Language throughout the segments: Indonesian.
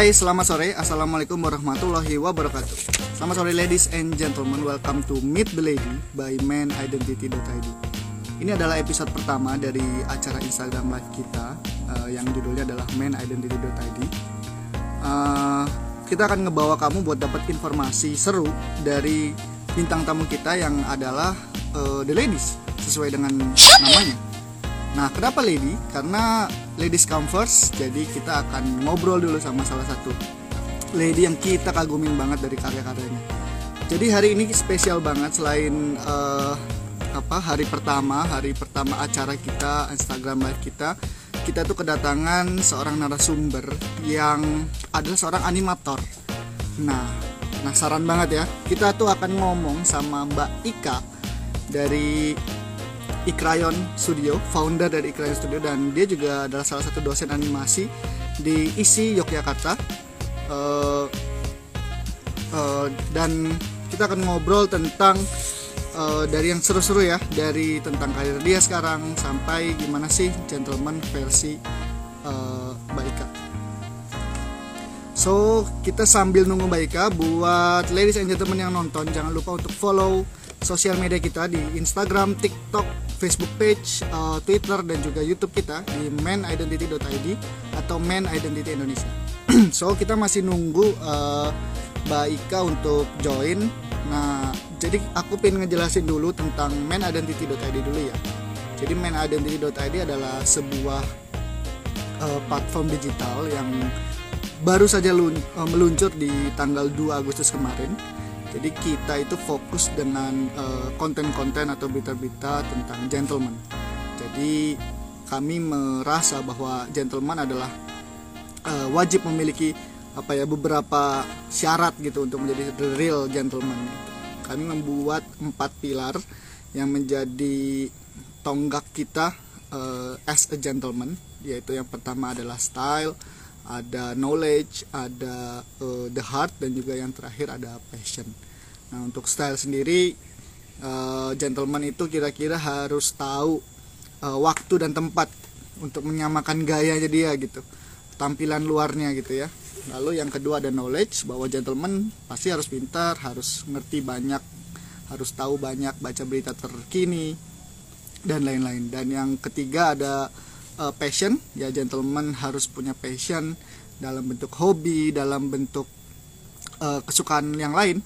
Hai, selamat sore. Assalamualaikum warahmatullahi wabarakatuh. Selamat sore ladies and gentlemen. Welcome to Meet the Lady by manidentity.id. Ini adalah episode pertama dari acara Instagram Live kita uh, yang judulnya adalah manidentity.id. Uh, kita akan ngebawa kamu buat dapat informasi seru dari bintang tamu kita yang adalah uh, the ladies sesuai dengan namanya. Nah, kenapa lady? Karena ladies come first. Jadi kita akan ngobrol dulu sama salah satu lady yang kita kagumin banget dari karya-karyanya. Jadi hari ini spesial banget selain uh, apa hari pertama, hari pertama acara kita Instagram live kita, kita tuh kedatangan seorang narasumber yang adalah seorang animator. Nah, penasaran banget ya. Kita tuh akan ngomong sama Mbak Ika dari Ikrayon Studio, founder dari Ikrayon Studio dan dia juga adalah salah satu dosen animasi di ISI Yogyakarta. Uh, uh, dan kita akan ngobrol tentang uh, dari yang seru-seru ya, dari tentang karir dia sekarang sampai gimana sih gentleman versi uh, Baika. So kita sambil nunggu Baika buat ladies and gentlemen yang nonton jangan lupa untuk follow sosial media kita di Instagram, TikTok, Facebook page, uh, Twitter dan juga YouTube kita di manidentity.id atau Man Identity Indonesia. so kita masih nunggu uh, Mbak Ika untuk join. Nah, jadi aku pengen ngejelasin dulu tentang manidentity.id dulu ya. Jadi manidentity.id adalah sebuah uh, platform digital yang baru saja uh, meluncur di tanggal 2 Agustus kemarin jadi kita itu fokus dengan konten-konten uh, atau berita-berita tentang gentleman. Jadi kami merasa bahwa gentleman adalah uh, wajib memiliki apa ya beberapa syarat gitu untuk menjadi the real gentleman. Kami membuat empat pilar yang menjadi tonggak kita uh, as a gentleman, yaitu yang pertama adalah style, ada knowledge, ada uh, the heart dan juga yang terakhir ada passion. Nah untuk style sendiri uh, gentleman itu kira-kira harus tahu uh, waktu dan tempat untuk menyamakan gayanya dia gitu, tampilan luarnya gitu ya. Lalu yang kedua ada knowledge bahwa gentleman pasti harus pintar, harus ngerti banyak, harus tahu banyak, baca berita terkini dan lain-lain. Dan yang ketiga ada uh, passion. Ya gentleman harus punya passion dalam bentuk hobi dalam bentuk uh, kesukaan yang lain.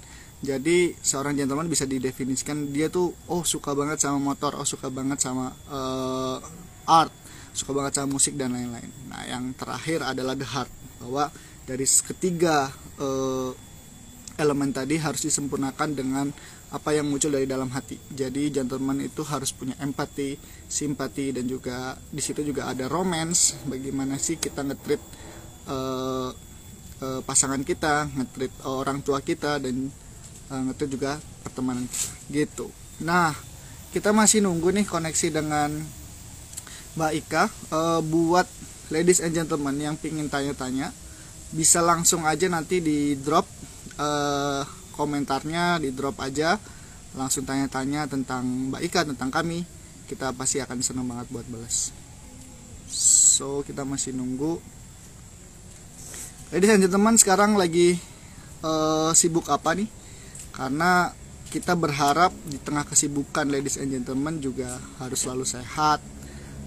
Jadi seorang gentleman bisa didefinisikan dia tuh oh suka banget sama motor oh suka banget sama uh, art suka banget sama musik dan lain-lain. Nah yang terakhir adalah the heart bahwa dari ketiga uh, elemen tadi harus disempurnakan dengan apa yang muncul dari dalam hati. Jadi gentleman itu harus punya empati, simpati dan juga di situ juga ada romance. Bagaimana sih kita ngetrit uh, uh, pasangan kita, ngetrit orang tua kita dan uh, ngetrit juga pertemanan kita. Gitu. Nah, kita masih nunggu nih koneksi dengan Mbak Ika uh, buat ladies and gentlemen yang pingin tanya-tanya bisa langsung aja nanti di drop uh, komentarnya di drop aja. Langsung tanya-tanya tentang Mbak Ika tentang kami. Kita pasti akan senang banget buat balas. So kita masih nunggu. Ladies and gentlemen sekarang lagi uh, sibuk apa nih? Karena kita berharap di tengah kesibukan ladies and gentlemen juga harus selalu sehat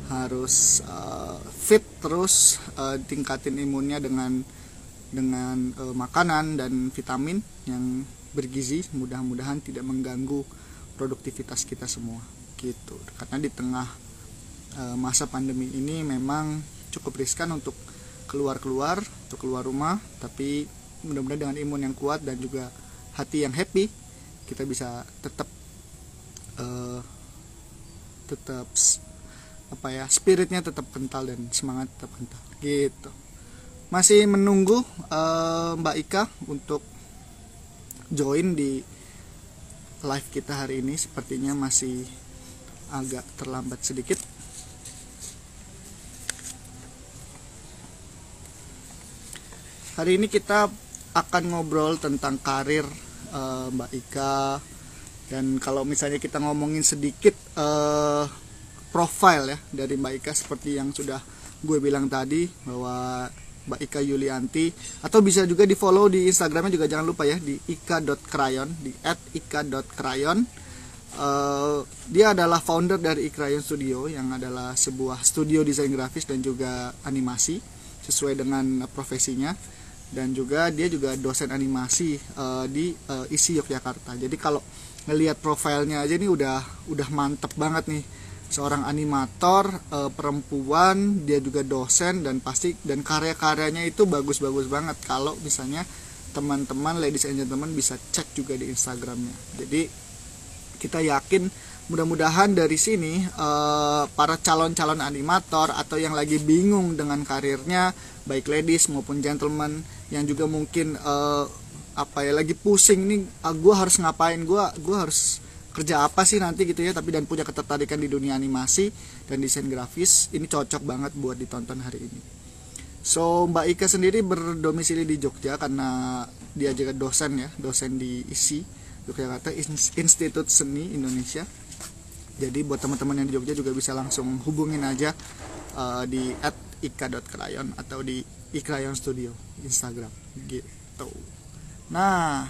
harus uh, fit terus uh, tingkatin imunnya dengan dengan uh, makanan dan vitamin yang bergizi mudah-mudahan tidak mengganggu produktivitas kita semua gitu. Karena di tengah uh, masa pandemi ini memang cukup riskan untuk keluar-keluar untuk keluar rumah tapi mudah-mudahan dengan imun yang kuat dan juga hati yang happy kita bisa tetap uh, tetap apa ya spiritnya tetap kental dan semangat tetap kental gitu. Masih menunggu uh, Mbak Ika untuk join di live kita hari ini sepertinya masih agak terlambat sedikit. Hari ini kita akan ngobrol tentang karir uh, Mbak Ika. Dan kalau misalnya kita ngomongin sedikit uh, profile ya dari Mbak Ika seperti yang sudah gue bilang tadi bahwa Mbak Ika Yulianti. Atau bisa juga di follow di Instagramnya juga jangan lupa ya di ika.crayon di @ika.crayon uh, dia adalah founder dari Ikrayon Studio yang adalah sebuah studio desain grafis dan juga animasi sesuai dengan profesinya. Dan juga dia juga dosen animasi uh, di uh, ISI Yogyakarta. Jadi kalau ngelihat profilnya aja nih udah udah mantep banget nih seorang animator uh, perempuan dia juga dosen dan pasti dan karya-karyanya itu bagus-bagus banget. Kalau misalnya teman-teman ladies and gentlemen bisa cek juga di Instagramnya. Jadi kita yakin mudah-mudahan dari sini uh, para calon-calon animator atau yang lagi bingung dengan karirnya baik ladies maupun gentlemen yang juga mungkin uh, apa ya lagi pusing nih uh, gue harus ngapain? Gue gue harus kerja apa sih nanti gitu ya tapi dan punya ketertarikan di dunia animasi dan desain grafis ini cocok banget buat ditonton hari ini. So Mbak Ika sendiri berdomisili di Jogja karena dia juga dosen ya dosen di ISI Yogyakarta Institut Seni Indonesia. Jadi buat teman-teman yang di Jogja juga bisa langsung hubungin aja uh, di at ika.krayon atau di ikrayon studio Instagram gitu. Nah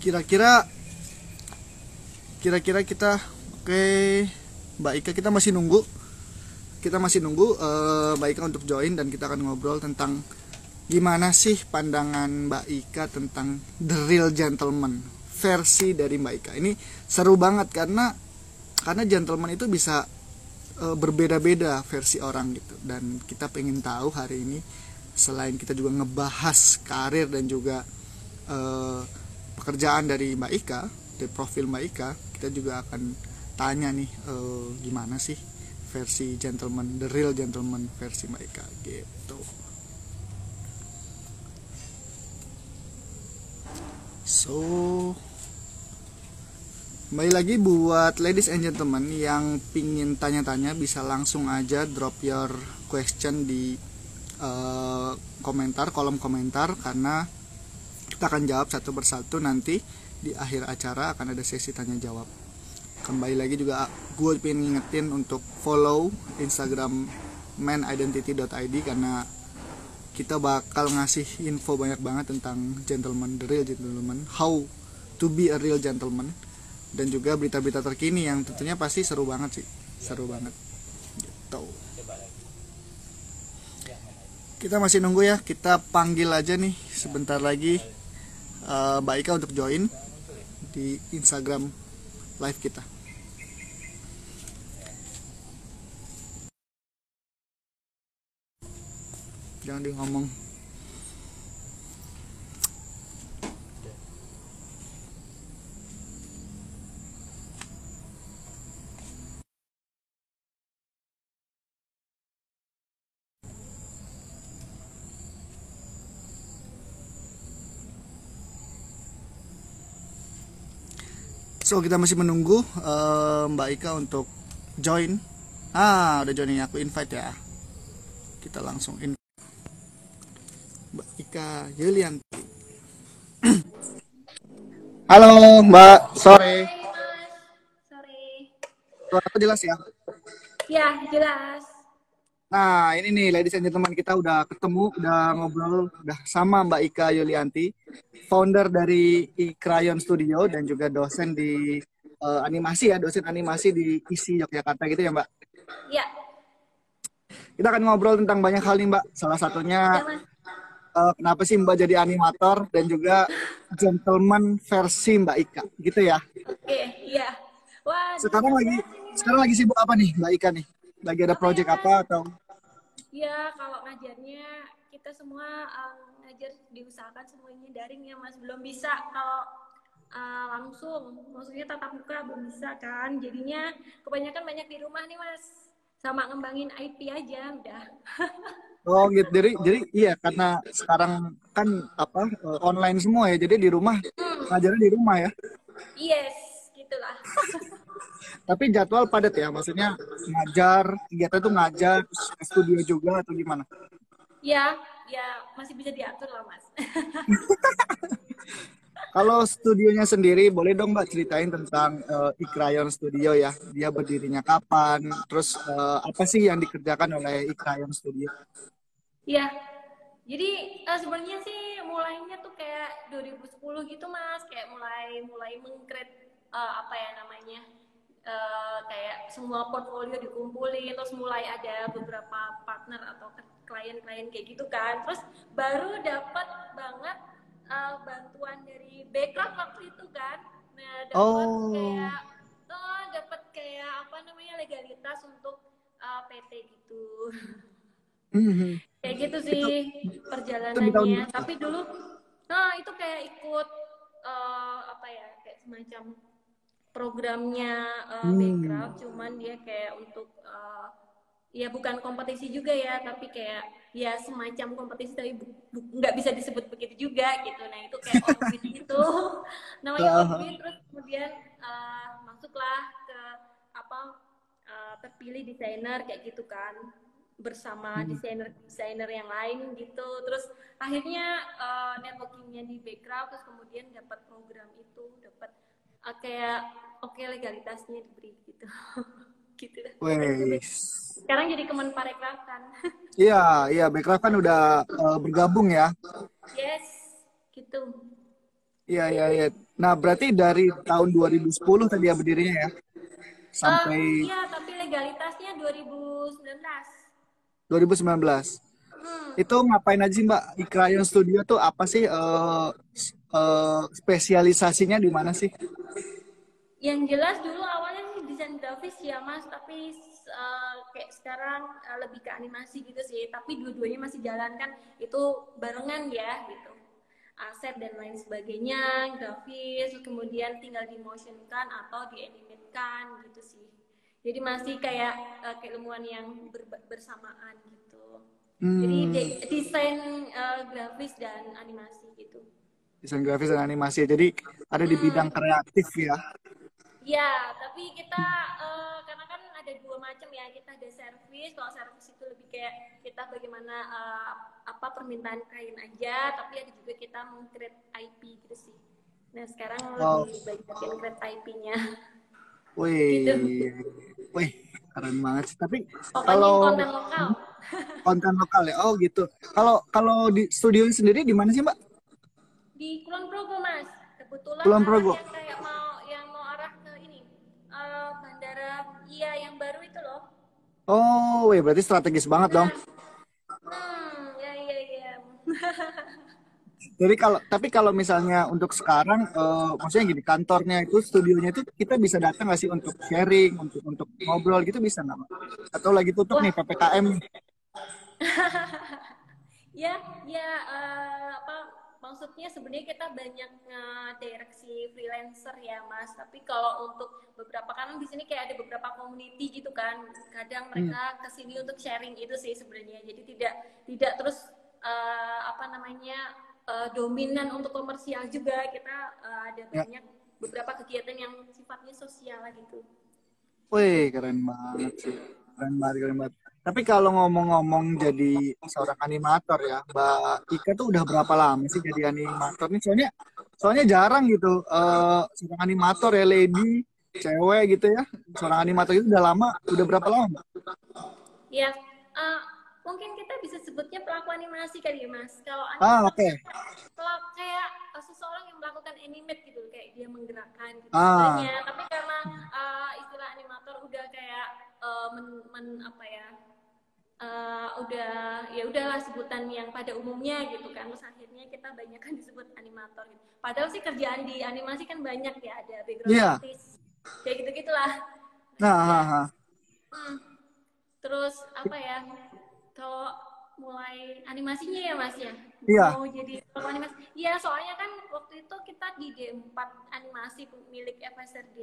kira-kira kira-kira kita oke. Okay, Mbak Ika kita masih nunggu. Kita masih nunggu uh, Mbak Ika untuk join dan kita akan ngobrol tentang gimana sih pandangan Mbak Ika tentang the real gentleman versi dari Mbak Ika. Ini seru banget karena karena gentleman itu bisa uh, berbeda-beda versi orang gitu. Dan kita pengen tahu hari ini selain kita juga ngebahas karir dan juga uh, pekerjaan dari Mbak Ika dari profil Mbak Ika kita juga akan tanya nih uh, gimana sih versi gentleman the real gentleman versi Mbak Ika gitu. So Kembali lagi buat ladies and gentlemen yang pingin tanya-tanya bisa langsung aja drop your question di uh, komentar kolom komentar karena kita akan jawab satu persatu nanti di akhir acara akan ada sesi tanya jawab. Kembali lagi juga gue pengen ngingetin untuk follow instagram manidentity.id karena kita bakal ngasih info banyak banget tentang gentleman the real gentleman how to be a real gentleman dan juga berita-berita terkini yang tentunya pasti seru banget sih. Seru banget. Gitu. Kita masih nunggu ya. Kita panggil aja nih sebentar lagi uh, Mbak Ika untuk join di Instagram live kita. Jangan di ngomong. So kita masih menunggu uh, Mbak Ika untuk join. Ah, udah joining aku invite ya. Kita langsung in Mbak Ika Yulianti. Halo Mbak, sore. Sore. Suara aku jelas ya? Ya, jelas. Nah, ini nih ladies and gentlemen kita udah ketemu, udah ngobrol, udah sama Mbak Ika Yulianti, founder dari Ikrayon Studio dan juga dosen di uh, animasi ya, dosen animasi di ISI Yogyakarta gitu ya Mbak? Ya. Kita akan ngobrol tentang banyak hal nih Mbak, salah satunya uh, kenapa sih Mbak jadi animator dan juga gentleman versi Mbak Ika, gitu ya? Oke, iya. Wah. Sekarang lagi, sekarang lagi sibuk apa nih Mbak Ika nih? Lagi ada project apa atau? Ya kalau ngajarnya kita semua um, ngajar diusahakan semuanya daring ya mas. Belum bisa kalau uh, langsung. Maksudnya tatap muka belum bisa kan. Jadinya kebanyakan banyak di rumah nih mas. Sama ngembangin IP aja udah. Oh gitu. Jadi jadi iya karena sekarang kan apa online semua ya. Jadi di rumah hmm. ngajarnya di rumah ya. Yes gitulah Tapi jadwal padat ya, maksudnya ngajar, kegiatan itu ngajar, studio juga atau gimana? Ya, ya masih bisa diatur lah mas. Kalau studionya sendiri, boleh dong Mbak ceritain tentang uh, Ikrayon Studio ya. Dia berdirinya kapan, terus uh, apa sih yang dikerjakan oleh Ikrayon Studio? Iya. Jadi uh, sebenarnya sih mulainya tuh kayak 2010 gitu mas, kayak mulai mulai mengkret uh, apa ya namanya uh, kayak semua portfolio dikumpulin, terus mulai ada beberapa partner atau klien-klien kayak gitu kan, terus baru dapat banget uh, bantuan dari background waktu itu kan, nah dapat oh. kayak uh, dapat kayak apa namanya legalitas untuk uh, PT gitu. Mm-hmm. kayak gitu sih itu, perjalanannya. Itu Tapi dulu, nah itu kayak ikut uh, apa ya kayak semacam programnya uh, hmm. background, cuman dia kayak untuk uh, ya bukan kompetisi juga ya, tapi kayak ya semacam kompetisi tapi nggak bisa disebut begitu juga gitu. Nah itu kayak orbit itu namanya orbit terus kemudian uh, masuklah ke apa uh, terpilih desainer kayak gitu kan bersama hmm. desainer desainer yang lain gitu terus akhirnya uh, networkingnya di background terus kemudian dapat program itu dapat uh, kayak oke okay, legalitasnya diberi gitu. Gitu. Sekarang jadi kemen parekraf kan iya iya background kan udah uh, bergabung ya. Yes gitu. Iya iya iya. Nah berarti dari tahun 2010 tadi ya berdirinya ya? Sampai uh, iya tapi legalitasnya 2019 2019. Hmm. Itu ngapain aja Mbak? Ikrayon Studio tuh apa sih uh, uh, spesialisasinya di mana sih? Yang jelas dulu awalnya sih desain grafis ya Mas, tapi uh, kayak sekarang uh, lebih ke animasi gitu sih. Tapi dua-duanya masih jalan kan itu barengan ya gitu. Aset dan lain sebagainya, grafis, kemudian tinggal di motionkan atau di animatkan gitu sih jadi masih kayak uh, keilmuan yang ber bersamaan gitu hmm. jadi de desain uh, grafis dan animasi gitu desain grafis dan animasi jadi ada di hmm. bidang kreatif ya ya tapi kita uh, karena kan ada dua macam ya kita ada servis kalau servis itu lebih kayak kita bagaimana uh, apa permintaan klien aja tapi ada juga kita mengcreate IP gitu sih nah sekarang oh. lebih banyak create IP-nya Wih, gitu. wih, keren banget sih. Tapi kalau konten lokal, konten lokal ya, oh gitu. Kalau kalau di studio sendiri di mana sih mbak? Di Kulon Progo mas. Kebetulan Kulon Progo. yang kayak mau yang mau arah ke ini uh, bandara, iya yang baru itu loh. Oh, wih, berarti strategis banget nah. dong. Hmm, ya iya iya. Jadi kalau tapi kalau misalnya untuk sekarang, uh, maksudnya gini kantornya itu studionya itu kita bisa datang nggak sih untuk sharing, untuk untuk ngobrol gitu bisa nggak? Atau lagi tutup Wah. nih ppkm? ya, ya uh, apa maksudnya sebenarnya kita banyak direksi freelancer ya mas tapi kalau untuk beberapa kan di sini kayak ada beberapa community gitu kan kadang hmm. mereka hmm. ke sini untuk sharing itu sih sebenarnya jadi tidak tidak terus uh, apa namanya uh, dominan untuk komersial juga kita uh, ada ya. banyak beberapa kegiatan yang sifatnya sosial gitu. Wih keren banget sih, keren banget, keren banget. Tapi kalau ngomong-ngomong jadi seorang animator ya, Mbak Ika tuh udah berapa lama sih jadi animator nih? Soalnya, soalnya jarang gitu uh, seorang animator ya lady, cewek gitu ya, seorang animator itu udah lama, udah berapa lama Mbak? Iya, uh, mungkin kita bisa sebutnya pelaku animasi kali ya mas kalau ah, oke okay. kayak uh, seseorang yang melakukan animate gitu kayak dia menggerakkan gitu ah. tapi karena uh, istilah animator udah kayak uh, men, men apa ya uh, udah ya udahlah sebutan yang pada umumnya gitu kan. Terus akhirnya kita banyak kan disebut animator gitu. Padahal sih kerjaan di animasi kan banyak ya ada background yeah. artis. Kayak gitu gitulah nah, nah, Hmm. terus apa ya kalau mulai animasinya ya mas ya? Iya. Mau jadi animasi. Iya soalnya kan waktu itu kita di D4 animasi milik FSRD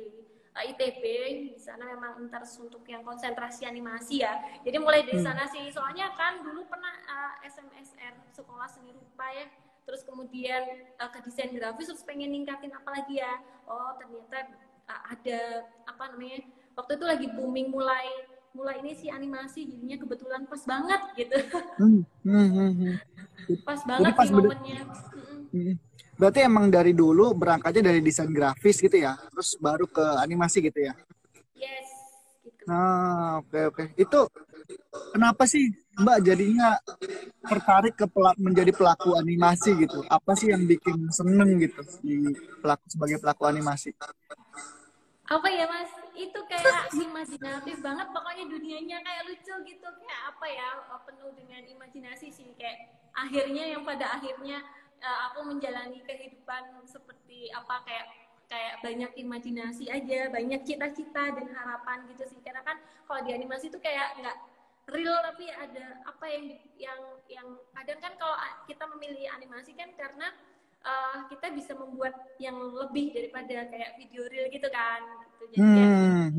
eh, ITB di sana memang entar untuk yang konsentrasi animasi ya. Jadi mulai dari hmm. sana sih. Soalnya kan dulu pernah uh, eh, SMSR sekolah seni rupa ya. Terus kemudian uh, ke desain grafis terus pengen ningkatin apa lagi ya? Oh ternyata uh, ada apa namanya waktu itu lagi booming mulai mulai ini sih animasi jadinya kebetulan pas banget gitu. Hmm, hmm, hmm. Pas banget pas sih momennya. Hmm. Berarti emang dari dulu berangkatnya dari desain grafis gitu ya, terus baru ke animasi gitu ya? Yes. Gitu. Nah, oke okay, oke. Okay. Itu kenapa sih Mbak jadinya tertarik ke pelak, menjadi pelaku animasi gitu? Apa sih yang bikin seneng gitu di pelaku sebagai pelaku animasi? Apa ya Mas? Itu kayak imajinatif banget. Pokoknya dunianya kayak lucu gitu. Kayak apa ya? Penuh dengan imajinasi sih. Kayak akhirnya yang pada akhirnya uh, aku menjalani kehidupan seperti apa kayak kayak banyak imajinasi aja, banyak cita-cita dan harapan gitu sih. Karena kan kalau di animasi itu kayak nggak real tapi ada apa yang yang yang kadang kan kalau kita memilih animasi kan karena uh, kita bisa membuat yang lebih daripada kayak video real gitu kan gitu. jadi kayak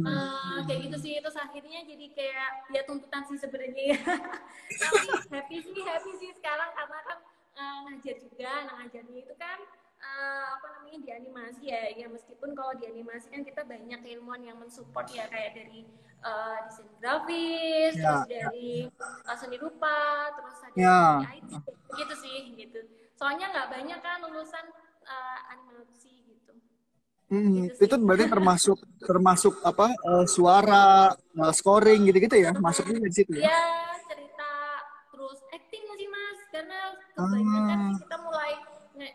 uh, kayak gitu sih. Terus akhirnya jadi kayak ya tuntutan sih sebenarnya. Ya tapi happy sih happy sih. Sekarang karena kan uh, ngajar juga. Nah ngajarnya itu kan uh, apa namanya di animasi ya. Ya meskipun kalau di animasi kan kita banyak ilmuwan yang mensupport ya. Kayak dari uh, desain grafis ya. terus dari uh, seni rupa terus ada ya. IT gitu sih gitu. Soalnya nggak banyak kan lulusan uh, animasi Hmm, gitu itu berarti termasuk termasuk apa uh, suara uh, scoring gitu-gitu ya masuknya di situ ya? ya cerita terus acting sih mas karena kebanyakan ah. kita mulai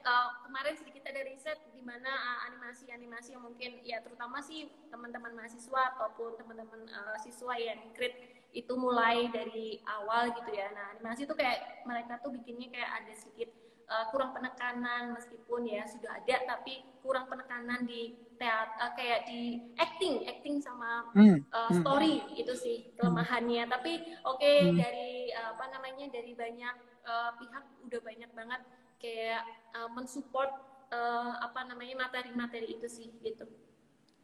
uh, kemarin sedikit ada riset di mana animasi-animasi yang mungkin ya terutama sih teman-teman mahasiswa ataupun teman-teman uh, siswa yang krit itu mulai dari awal gitu ya. Nah, animasi itu kayak mereka tuh bikinnya kayak ada sedikit uh, kurang penekanan meskipun ya sudah ada tapi kurang penekanan di teater uh, kayak di acting, acting sama hmm. uh, story hmm. itu sih kelemahannya. Tapi oke okay, hmm. dari uh, apa namanya dari banyak uh, pihak udah banyak banget kayak uh, mensupport uh, apa namanya materi-materi itu sih gitu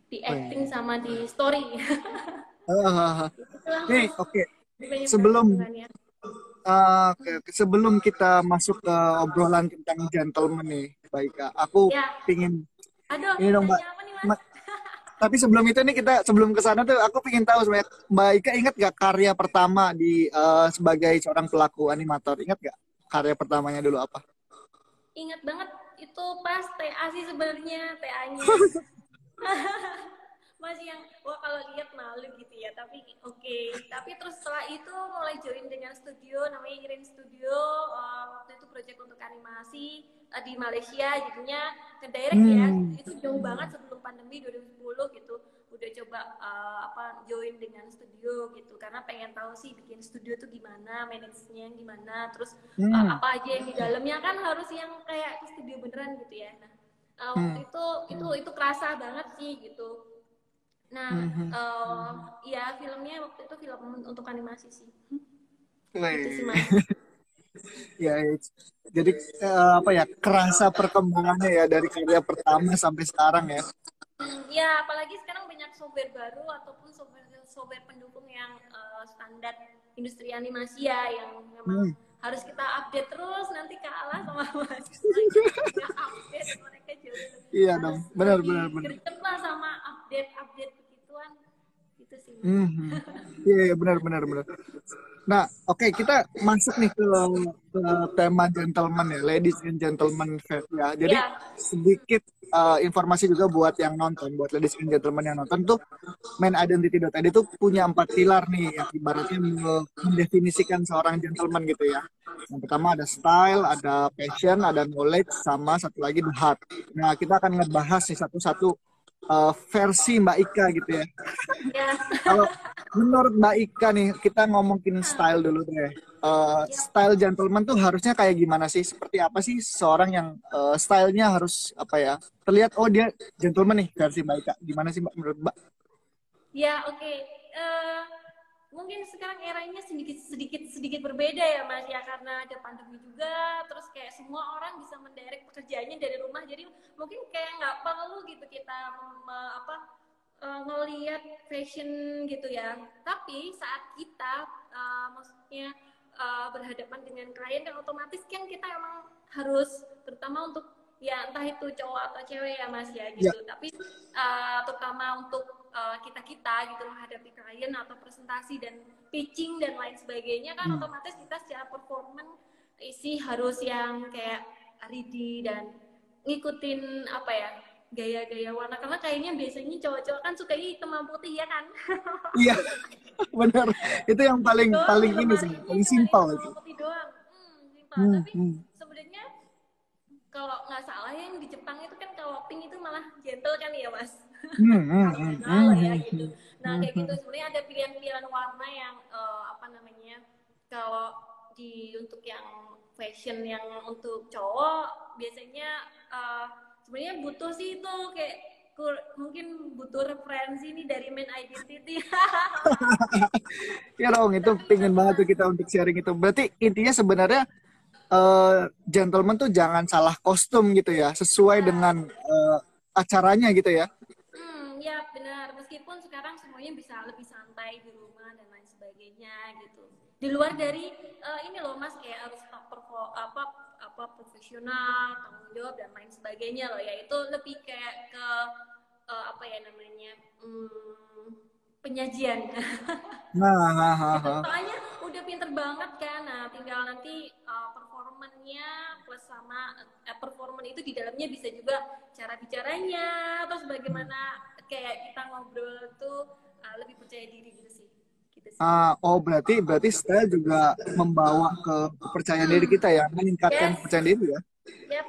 di oh, acting oh, sama di story. uh, Nih, oke. Okay. Sebelum uh, sebelum kita masuk ke obrolan tentang gentleman nih, baik aku ya. pingin Aduh, ini dong mbak. Nih, tapi sebelum itu nih kita sebelum ke sana tuh aku pingin tahu sebenarnya Mbak Ika ingat gak karya pertama di uh, sebagai seorang pelaku animator? Ingat gak karya pertamanya dulu apa? ingat banget itu pas TA sih sebenarnya TA-nya masih yang wah kalau lihat malu gitu ya tapi oke okay. tapi terus setelah itu mulai join dengan studio namanya Irin Studio uh, waktu itu proyek untuk animasi uh, di Malaysia jadinya ke direct ya. hmm. ya itu jauh banget sebelum pandemi 2010 gitu udah coba uh, apa join dengan studio gitu karena pengen tahu sih bikin studio tuh gimana manajernya gimana terus hmm. uh, apa aja yang di dalamnya kan harus yang kayak studio beneran gitu ya nah uh, waktu hmm. itu itu itu kerasa banget sih gitu nah hmm. uh, ya filmnya waktu itu film untuk animasi sih. Sih mas. Ya jadi uh, apa ya kerasa perkembangannya ya dari karya pertama sampai sekarang ya. Ya apalagi sekarang banyak software baru ataupun software software pendukung yang uh, standar industri animasi ya yang memang hmm. harus kita update terus nanti kalah sama mahasiswa update mereka jauh iya dong. Benar benar benar. sama update update sih mm -hmm. iya yeah, benar benar benar Nah, oke okay, kita masuk nih ke, ke tema gentleman ya, ladies and gentlemen ya. Jadi yeah. sedikit uh, informasi juga buat yang nonton, buat ladies and gentlemen yang nonton tuh main identity.id itu punya empat pilar nih yang ibaratnya mendefinisikan seorang gentleman gitu ya. Yang pertama ada style, ada passion, ada knowledge, sama satu lagi the heart. Nah, kita akan ngebahas nih satu-satu uh, versi Mbak Ika gitu ya. Yeah. Kalau menurut Mbak Ika nih, kita ngomongin style dulu deh. Uh, style gentleman tuh harusnya kayak gimana sih? Seperti apa sih seorang yang uh, stylenya harus apa ya? Terlihat oh dia gentleman nih versi Mbak Ika. Gimana sih Mbak menurut Mbak? Ya oke. Okay. Uh, mungkin sekarang eranya sedikit sedikit sedikit berbeda ya mas ya. Karena ada pandemi juga terus kayak semua orang bisa menderek pekerjaannya dari rumah. Jadi mungkin kayak nggak perlu gitu kita apa uh, ngelihat fashion gitu ya. Tapi saat kita uh, maksudnya uh, berhadapan dengan klien kan otomatis kan kita emang harus terutama untuk ya entah itu cowok atau cewek ya mas ya gitu. Ya. tapi uh, terutama untuk uh, kita kita gitu menghadapi klien atau presentasi dan pitching dan lain sebagainya kan hmm. otomatis kita secara performan isi harus yang kayak ready dan ngikutin apa ya gaya-gaya warna. Karena kayaknya biasanya cowok-cowok kan suka hitam putih ya kan? Iya bener itu yang paling Doang, paling ini sih ini paling simpel itu, itu putih doang. Hmm, simpel. Hmm, tapi hmm. sebenarnya kalau nggak salah yang di Jepang itu kan kalau pink itu malah gentle kan ya mas Hmm, hmm, hmm, kalau hmm, ya hmm, gitu nah hmm, kayak hmm. gitu sebenarnya ada pilihan-pilihan warna yang eh, apa namanya kalau di untuk yang fashion yang untuk cowok biasanya eh, sebenarnya butuh sih itu kayak kur- mungkin butuh referensi nih dari main identity Ya dong, itu pingin banget tuh kita untuk sharing itu. Berarti intinya sebenarnya eh, gentleman tuh jangan salah kostum gitu ya, sesuai dengan eh, acaranya gitu ya. Ya benar. Meskipun sekarang semuanya bisa lebih santai di rumah dan lain sebagainya gitu. Di luar dari eh, ini loh Mas kayak harus perfor- apa apa profesional, tanggung jawab dan lain sebagainya loh. Ya itu lebih kayak ke eh, apa ya namanya? hmm, penyajian. Nah, gitu. ha. Soalnya udah pinter banget kan. Nah, tinggal nanti uh, performannya plus sama uh, performan itu di dalamnya bisa juga cara bicaranya, terus bagaimana kayak kita ngobrol tuh uh, lebih percaya diri gitu sih. Gitu sih. Ah, oh berarti berarti style juga membawa ke kepercayaan diri kita ya, meningkatkan Yes. kepercayaan diri ya. Yap.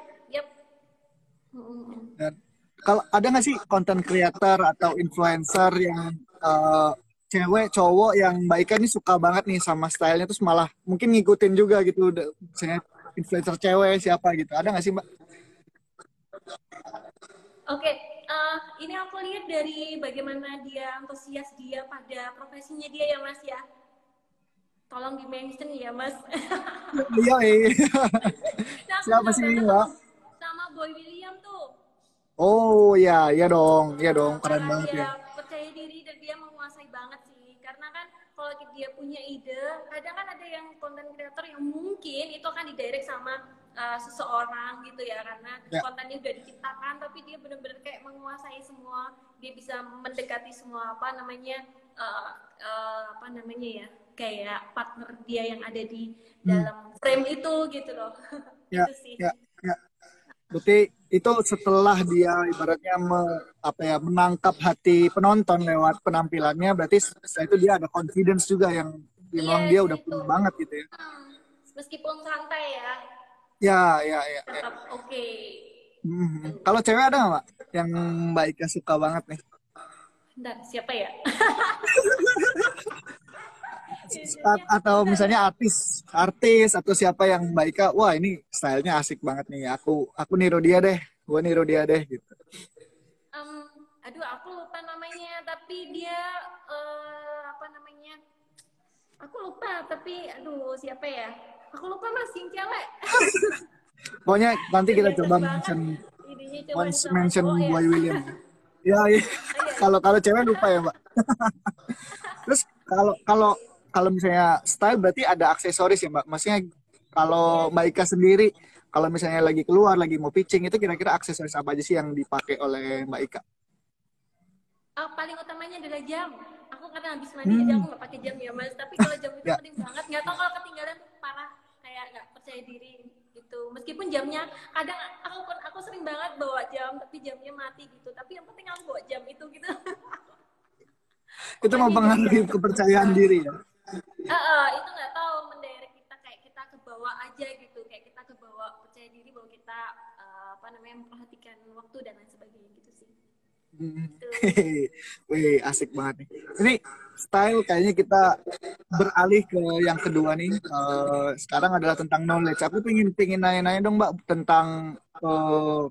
Mm-mm. Dan kalau ada nggak sih konten creator atau influencer yang eh, cewek cowok yang Ika ini suka banget nih sama stylenya terus malah mungkin ngikutin juga gitu misalnya influencer cewek siapa gitu ada nggak sih Mbak? Oke, uh, ini aku lihat dari bagaimana dia antusias dia pada profesinya dia ya Mas ya. Tolong di mention ya Mas. Iya. Nah, aku Siapa sih, Mbak? Sama Boy William tuh. Oh iya, iya dong, iya dong, keren Karena banget ya. percaya diri dan dia menguasai banget sih. Karena kan kalau dia punya ide, kadang kan ada yang konten kreator yang mungkin itu akan didirect sama uh, seseorang gitu ya karena Ya. kontennya udah diciptakan tapi dia benar-benar kayak menguasai semua dia bisa mendekati semua apa namanya uh, uh, apa namanya ya kayak partner dia yang ada di dalam frame itu gitu loh Hmm. Ya, itu sih ya, ya. Berarti itu setelah dia ibaratnya me- apa ya menangkap hati penonton lewat penampilannya, berarti setelah itu dia ada confidence juga yang memang Yes, dia udah punya banget gitu ya. Hmm, meskipun santai ya Ya, ya, ya. ya. oke Mhm. Kalau cewek ada nggak, Mbak? Yang Mbak Ika suka banget nih? Bentar, siapa ya A- atau misalnya artis, artis atau siapa yang Mbak Ika, wah ini stylenya asik banget nih. Aku aku niru dia deh, gua niru dia deh gitu. Em, aduh aku lupa namanya tapi dia eh, apa namanya aku lupa tapi aduh siapa ya aku lupa mas cewek Pokoknya nanti kita Biasa coba mention once mention ya. Boy William. Ya, iya. Kalau kalau cewek lupa ya, Mbak. Terus kalau kalau kalau misalnya style berarti ada aksesoris ya, Mbak. Maksudnya kalau Mbak Ika sendiri kalau misalnya lagi keluar, lagi mau pitching itu kira-kira aksesoris apa aja sih yang dipakai oleh Mbak Ika? Ah, paling utamanya adalah jam aku kadang habis mandi jadi aku nggak pakai jam ya mas tapi kalau jam itu Ya. penting banget nggak tahu kalau ketinggalan parah kayak nggak percaya diri gitu meskipun jamnya kadang aku aku sering banget bawa jam tapi jamnya mati gitu tapi yang penting aku bawa jam itu gitu Itu mempengaruhi kepercayaan diri ya. Ah, ah, itu nggak tahu mendirect kita kayak kita ke bawah aja gitu kayak kita ke bawah percaya diri bahwa kita eh, apa namanya memperhatikan waktu dan lain sebagainya gitu sih Hmm. Wih, asik banget nih. Ini style kayaknya kita beralih ke yang kedua nih. Eh, sekarang adalah tentang knowledge. Aku pengen pengen nanya-nanya dong, Mbak, tentang eh,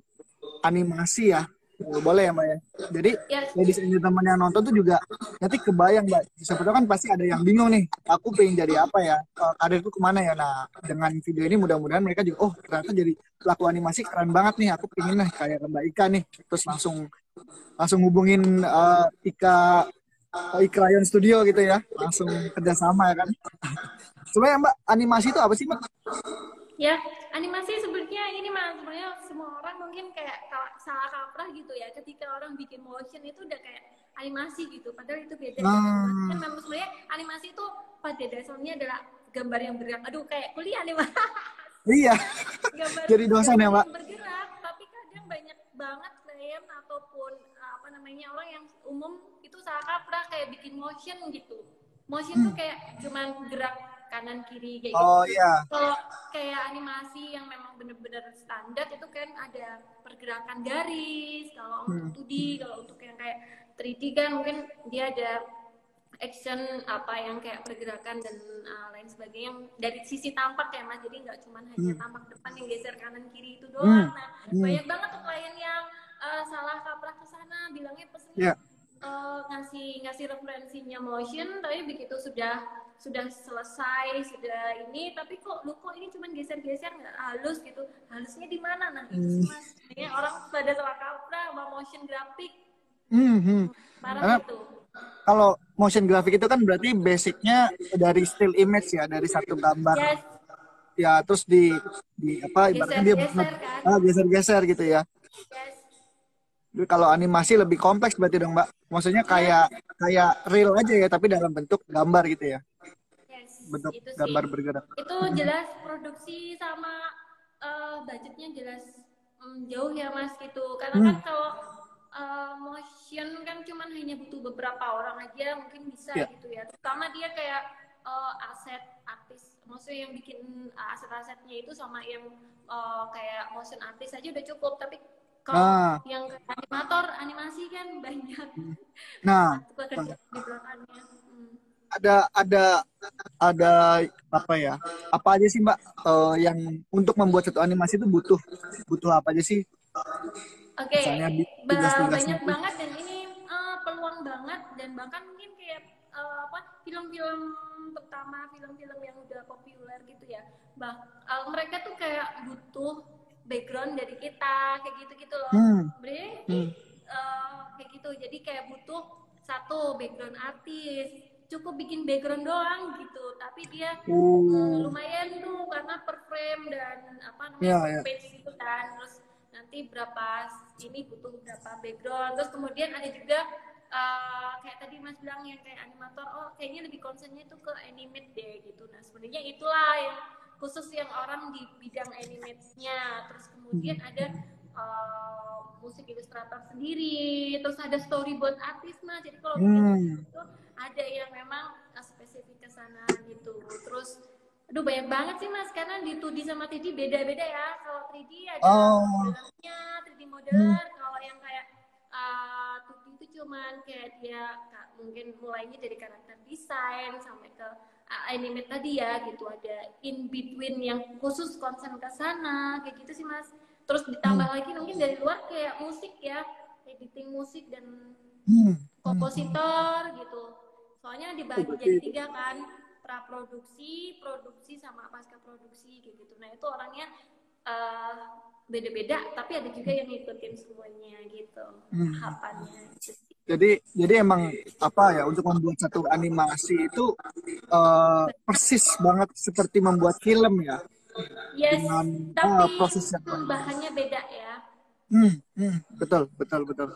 animasi ya. Eh, Boleh ya, Mbak ya? Jadi, ya ladies and gentlemen yang nonton tuh juga nanti kebayang, Mbak. Siapa tahu kan pasti ada yang bingung nih. Aku pengen jadi apa ya? Eh, Karirku ke mana ya? Nah, dengan video ini mudah-mudahan mereka juga, oh ternyata jadi pelaku animasi keren banget nih. Aku pengen lah kayak Mbak Ika nih. Terus langsung langsung hubungin eh, Ika eh, Lion Studio gitu ya langsung kerjasama ya kan sebenarnya Mbak animasi itu apa sih Mbak? Ya, animasi sebenarnya ini mas, sebenarnya semua orang mungkin kayak ka- salah kaprah gitu ya. Ketika orang bikin motion itu udah kayak animasi gitu, padahal itu beda. Ah. Animasi kan memang sebenarnya animasi itu pada dasarnya adalah gambar yang bergerak. Aduh, kayak kuliah nih mas. iya gambar Jadi dosen ya, Mbak? bergerak, tapi kadang banyak banget klien ataupun uh, apa namanya orang yang umum itu salah kaprah kayak bikin motion gitu. motion tuh kayak cuman gerak kanan kiri kayak Oh gitu. iya. Kalau kayak animasi yang memang bener-bener standar itu kan ada pergerakan garis. Kalau Hmm. untuk 2D, kalau untuk yang kayak 3D kan mungkin dia ada action apa yang kayak pergerakan dan uh, lain sebagainya yang dari sisi tampak ya mas jadi nggak cuma hanya tampak depan yang geser kanan kiri itu doang Hmm. nah Hmm. banyak banget tuh klien yang uh, salah kaprah ke sana bilangnya Iya. pesennya uh, ngasih ngasih referensinya motion tapi begitu sudah sudah selesai sudah ini tapi kok lu kok ini cuma geser-geser nggak halus gitu halusnya di mana nah itu Hmm. mas Ini orang pada salah kaprah sama motion grafik Hmm, hmm. parah Karena- itu Kalau motion graphic itu kan berarti basicnya dari still image ya, dari satu gambar. yes Ya, terus di di apa ibaratnya dia Geser-geser kan? ah, geser-geser gitu ya. yes Kalau animasi lebih kompleks berarti dong, Mbak. Maksudnya kayak kayak real aja ya, tapi dalam bentuk gambar gitu ya. yes Bentuk itu sih gambar bergerak. itu jelas produksi sama eh, budgetnya jelas mm, jauh ya mas gitu karena Hmm. kan kalau eh, motion kan cuman hanya butuh beberapa orang aja mungkin bisa Ya. gitu ya terutama dia kayak eh, aset artis maksudnya yang bikin aset-asetnya itu sama yang eh, kayak motion artis aja udah cukup tapi kalau Ah. yang animator animasi kan banyak Nah, pekerjaan di belakangnya Hmm. ada ada ada apa ya? Apa aja sih, Mbak, eh, yang untuk membuat satu animasi itu butuh butuh apa aja sih? Oke, Misalnya tugas-tugasnya banyak banget dan ini eh, peluang banget dan bahkan mungkin kayak eh, apa film-film pertama film-film yang udah populer gitu ya, bah eh, mereka tuh kayak butuh background dari kita kayak gitu-gitu loh. Hmm. Sebenarnya Hmm. eh, kayak gitu, jadi kayak butuh satu background artis, cukup bikin background doang gitu, tapi dia Oh. eh, lumayan tuh karena per frame dan apa namanya Ya, per ya. page gitu kan terus nanti berapa ini butuh berapa background terus kemudian ada juga eh, kayak tadi mas bilang yang kayak animator oh kayaknya lebih concernnya itu ke animate deh gitu nah sebenarnya itulah yang khusus yang orang di bidang animate-nya terus kemudian ada eh, musik ilustrator sendiri. Terus ada storyboard artis mas. Jadi kalau Hmm. itu ada yang memang eh, spesifik ke sana gitu. Terus aduh banyak banget sih mas. Karena di 2D sama 3D beda-beda ya. Kalau 3D ada Oh. modelernya 3D modeler kalau yang kayak uh, 2D itu cuman kayak dia mungkin mulainya dari karakter desain sampai ke uh, animate tadi ya gitu ada in between yang khusus konsen ke sana kayak gitu sih mas terus ditambah lagi mungkin dari luar kayak musik ya editing musik dan Hmm. kompositor gitu. Soalnya dibagi jadi tiga kan, praproduksi, produksi sama pasca produksi kayak gitu. Nah itu orangnya eh, beda-beda, tapi ada juga yang ngikutin semuanya gitu Hmm. tahapannya. sih. Jadi jadi emang apa ya untuk membuat satu animasi itu eh, persis banget seperti membuat film ya. Yes, Dengan, tapi ah, proses yang bahannya beda ya. Hmm, hmm, betul, betul, betul.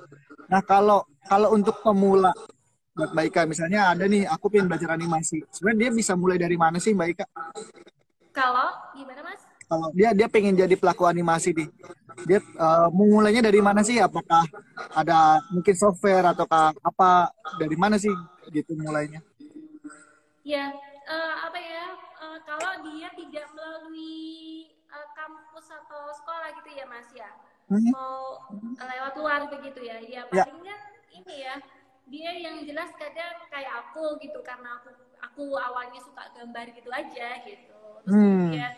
Nah, kalau kalau untuk pemula buat Mbak Ika, misalnya ada nih, aku pengen belajar animasi. Sebenarnya dia bisa mulai dari mana sih Mbak Ika? Kalau gimana mas? Kalau dia dia pengen jadi pelaku animasi nih, dia memulainya dari mana sih? Apakah ada mungkin software ataukah apa? Dari mana sih gitu mulainya? Ya, eh, apa ya? eh, kalau dia tidak melalui eh, kampus atau sekolah gitu ya mas ya, Hmm, mau lewat luar begitu ya, ya Ya. paling kan ini ya, dia yang jelas kadang kayak aku gitu karena aku aku awalnya suka gambar gitu aja gitu, terus Hmm. kemudian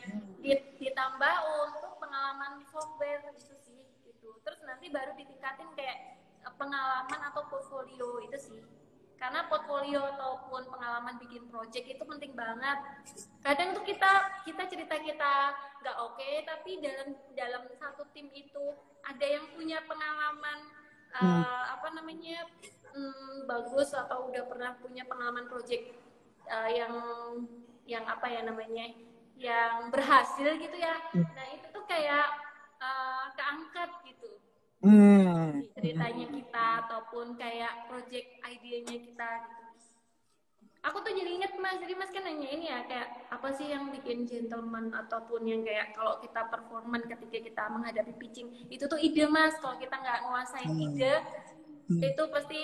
di- ditambah untuk pengalaman software itu sih gitu, terus nanti baru ditingkatin kayak eh, pengalaman atau portfolio itu sih karena portfolio ataupun pengalaman bikin project itu penting banget. Kadang tuh kita kita cerita kita nggak oke, tapi dalam dalam satu tim itu ada yang punya pengalaman eh, apa namanya hmm, bagus atau udah pernah punya pengalaman project eh, yang yang apa ya namanya yang berhasil gitu ya. Nah itu tuh kayak eh, keangkat gitu Hmm. ceritanya kita ataupun kayak project idenya kita gitu. Aku tuh jadi inget mas, jadi mas kan nanya ini ya kayak apa sih yang bikin gentleman ataupun yang kayak kalau kita performan ketika kita menghadapi pitching itu tuh ide mas. Kalau kita nggak nguasain Hmm. ide Hmm. itu pasti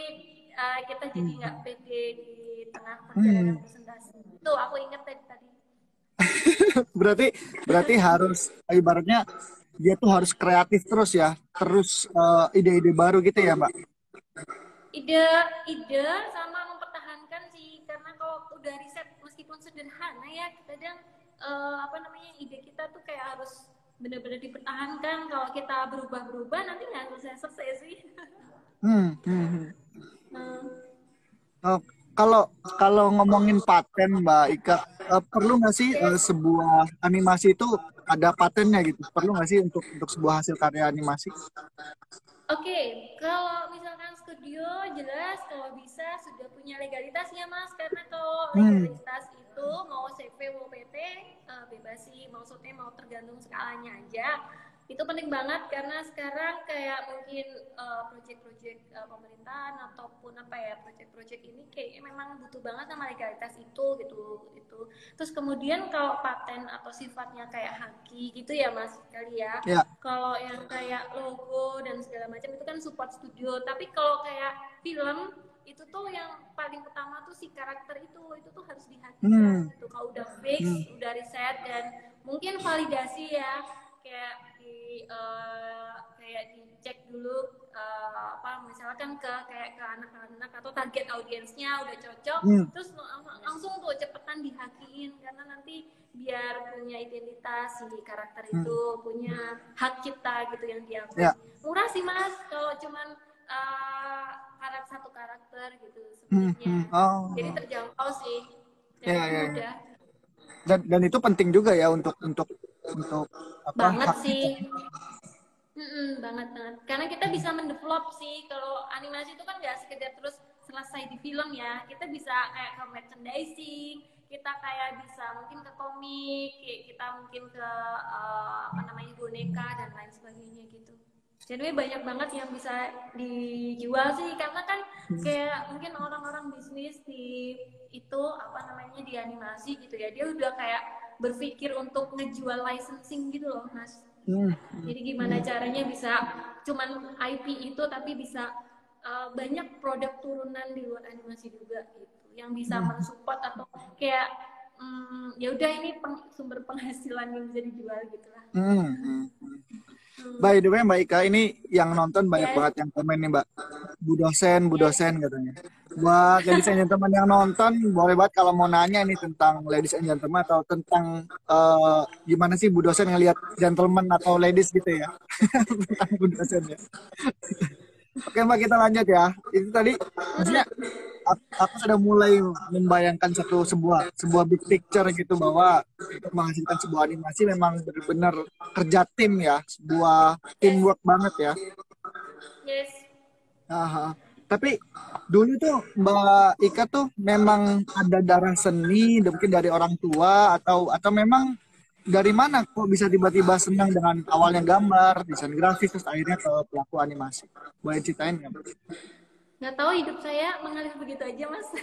uh, kita jadi nggak pede di tengah perjalanan Hmm. presentasi itu aku ingat tadi tadi berarti berarti harus ibaratnya dia tuh harus kreatif terus ya terus eh, ide-ide baru gitu ya mbak ide ide sama mempertahankan sih karena kalau udah riset meskipun sederhana ya kadang eh, apa namanya ide kita tuh kayak harus benar-benar dipertahankan kalau kita berubah-berubah nanti nggak selesai-selesai sih hmm, hmm, hmm. Hmm. Oh, kalau kalau ngomongin paten mbak Ika eh, perlu nggak sih eh, sebuah animasi itu ada patennya gitu perlu nggak sih untuk untuk sebuah hasil karya animasi Oke, kalau misalkan studio jelas kalau bisa sudah punya legalitas ya mas, karena kalau Hmm. legalitas itu mau CV mau PT eh, bebas sih, maksudnya mau tergantung skalanya aja. Itu penting banget karena sekarang kayak mungkin eh, project-project eh, pemerintahan ataupun apa ya project-project ini kayaknya memang butuh banget sama legalitas itu gitu itu. Terus kemudian kalau paten atau sifatnya kayak haki gitu ya mas kali ya. Ya. Kalau yang kayak logo dan segala macam itu kan support studio. Tapi kalau kayak film itu tuh yang paling utama tuh si karakter itu. Itu tuh harus dihakikan Hmm. gitu. Kalau udah fix udah riset dan mungkin validasi ya. Kayak eh, kayak dicek dulu eh, apa misalkan ke kayak ke anak-anak atau target audiensnya udah cocok Hmm. terus lang- langsung tuh cepetan dihakiin karena nanti biar punya identitas si karakter itu punya hak cipta gitu yang diakui Ya. murah sih mas kalau cuman uh, karakter satu karakter gitu Hmm, sebenarnya hmm. Oh. jadi terjangkau sih dan Ya, ya, ya. mudah dan dan itu penting juga ya untuk untuk untuk apa banget hak- sih. Mm-mm, banget banget. Karena kita bisa mendevelop sih. Kalau animasi itu kan nggak sekedar terus selesai di film ya. Kita bisa kayak ke merchandising kita kayak bisa mungkin ke komik kita mungkin ke eh, apa namanya boneka dan lain sebagainya gitu. Jadi banyak banget yang bisa dijual sih. Karena kan kayak mungkin orang-orang bisnis di itu apa namanya di animasi gitu ya. Dia udah kayak berpikir untuk ngejual licensing gitu loh mas Hmm. jadi gimana caranya bisa cuman IP itu tapi bisa uh, banyak produk turunan di luar animasi juga gitu yang bisa mensupport atau kayak mm, ya udah ini peng- sumber penghasilan yang bisa dijual gitu lah. Hmm, hmm. By the way, Mbak Ika, ini yang nonton banyak Yes. banget yang komen nih, Mbak. Bu dosen, Bu dosen katanya. Buat ladies and gentlemen yang nonton, boleh banget kalau mau nanya nih tentang ladies and gentlemen atau tentang eh, gimana sih Bu dosen ngelihat gentleman atau ladies gitu ya. tentang Bu dosen ya. Oke Mbak, kita lanjut ya. Itu tadi, maksudnya aku, aku sudah mulai membayangkan satu sebuah sebuah big picture gitu bahwa untuk menghasilkan sebuah animasi memang benar-benar kerja tim ya, sebuah teamwork banget ya. Yes. Aha. Tapi dulu tuh Mbak Ika tuh memang ada darah seni, mungkin dari orang tua atau atau memang dari mana kok bisa tiba-tiba senang dengan awalnya gambar, desain grafis, terus akhirnya ke pelaku animasi? Boleh ceritain nggak? Nggak tahu hidup saya mengalir begitu aja mas.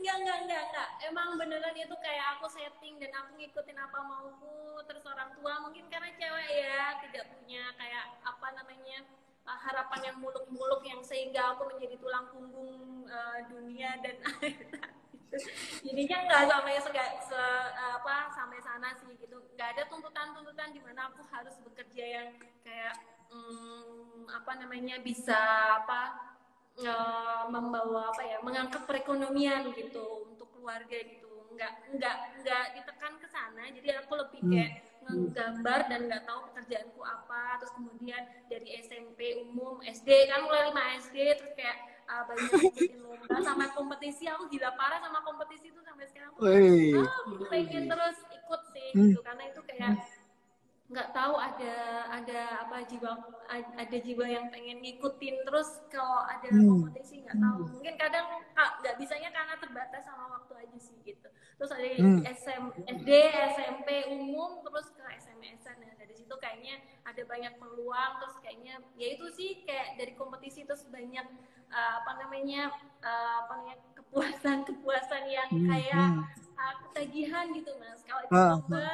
Enggak, enggak, enggak, enggak. Emang beneran itu kayak aku setting dan aku ngikutin apa mauku. Terus orang tua mungkin karena cewek ya tidak punya kayak apa namanya uh, harapan yang muluk-muluk yang sehingga aku menjadi tulang punggung uh, dunia dan. Jadinya nggak sampai sega, se, apa sampai sana sih gitu. Nggak ada tuntutan-tuntutan di mana aku harus bekerja yang kayak hmm, apa namanya bisa apa eh, membawa apa ya mengangkat perekonomian gitu untuk keluarga gitu. Nggak nggak nggak ditekan ke sana. Jadi aku lebih kayak nggambar dan nggak tahu pekerjaanku apa. Terus kemudian dari SMP umum SD kan mulai 5 SD terus kayak uh, banyak ngikutin lomba. Sama kompetisi aku gila parah sama kompetisi itu sampai sekarang. Aku ah, pengen terus ikut sih Hmm. gitu. Karena itu kayak nggak tahu ada ada apa jiwa ada jiwa yang pengen ngikutin terus kalau ada Hmm. kompetisi nggak tahu mungkin kadang nggak bisanya karena terbatas sama waktu aja sih gitu terus ada Hmm. SM, SD SMP umum terus ke SMSN nah dari situ kayaknya ada banyak peluang terus kayaknya ya itu sih kayak dari kompetisi terus banyak uh, apa namanya uh, apa namanya kepuasan kepuasan yang Hmm, kayak hmm. uh, ketagihan gitu mas kalau itu Ah, lomba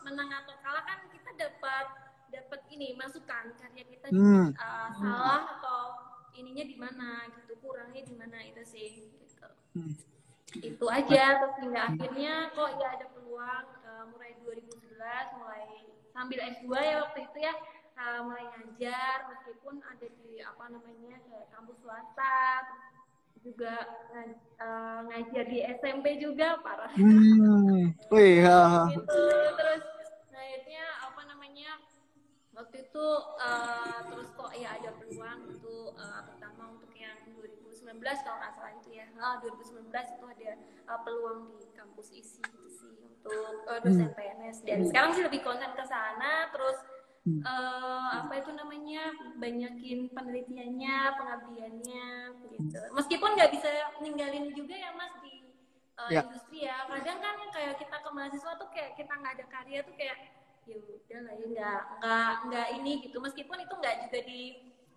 menang atau kalah kan kita dapat dapat ini masukan karya kita Hmm. uh, salah atau ini ininya di mana gitu kurangnya di mana itu sih gitu Hmm. itu aja terus hingga akhirnya kok ya ada peluang uh, mulai 2011 mulai sambil S2 ya waktu itu ya uh, mulai ngajar meskipun ada di apa namanya kayak kampus swasta juga uh, ngajar di SMP juga parah Hmm. Wih, gitu terus nah akhirnya waktu itu uh, terus kok ya ada peluang gitu uh, terutama untuk yang 2019 kalau nggak salah itu ya. Ah, 2019 itu ada uh, peluang di kampus isi gitu sih untuk uh, dosen PNS dan sekarang sih lebih konsen ke sana terus uh, apa itu namanya banyakin penelitiannya pengabdiannya gitu. Meskipun nggak bisa ninggalin juga ya mas di uh, Ya. industri ya. Kadang kan kayak kita ke mahasiswa tuh kayak kita nggak ada karya tuh kayak ya udah lah ya nggak nggak nggak ini gitu. Meskipun itu nggak juga di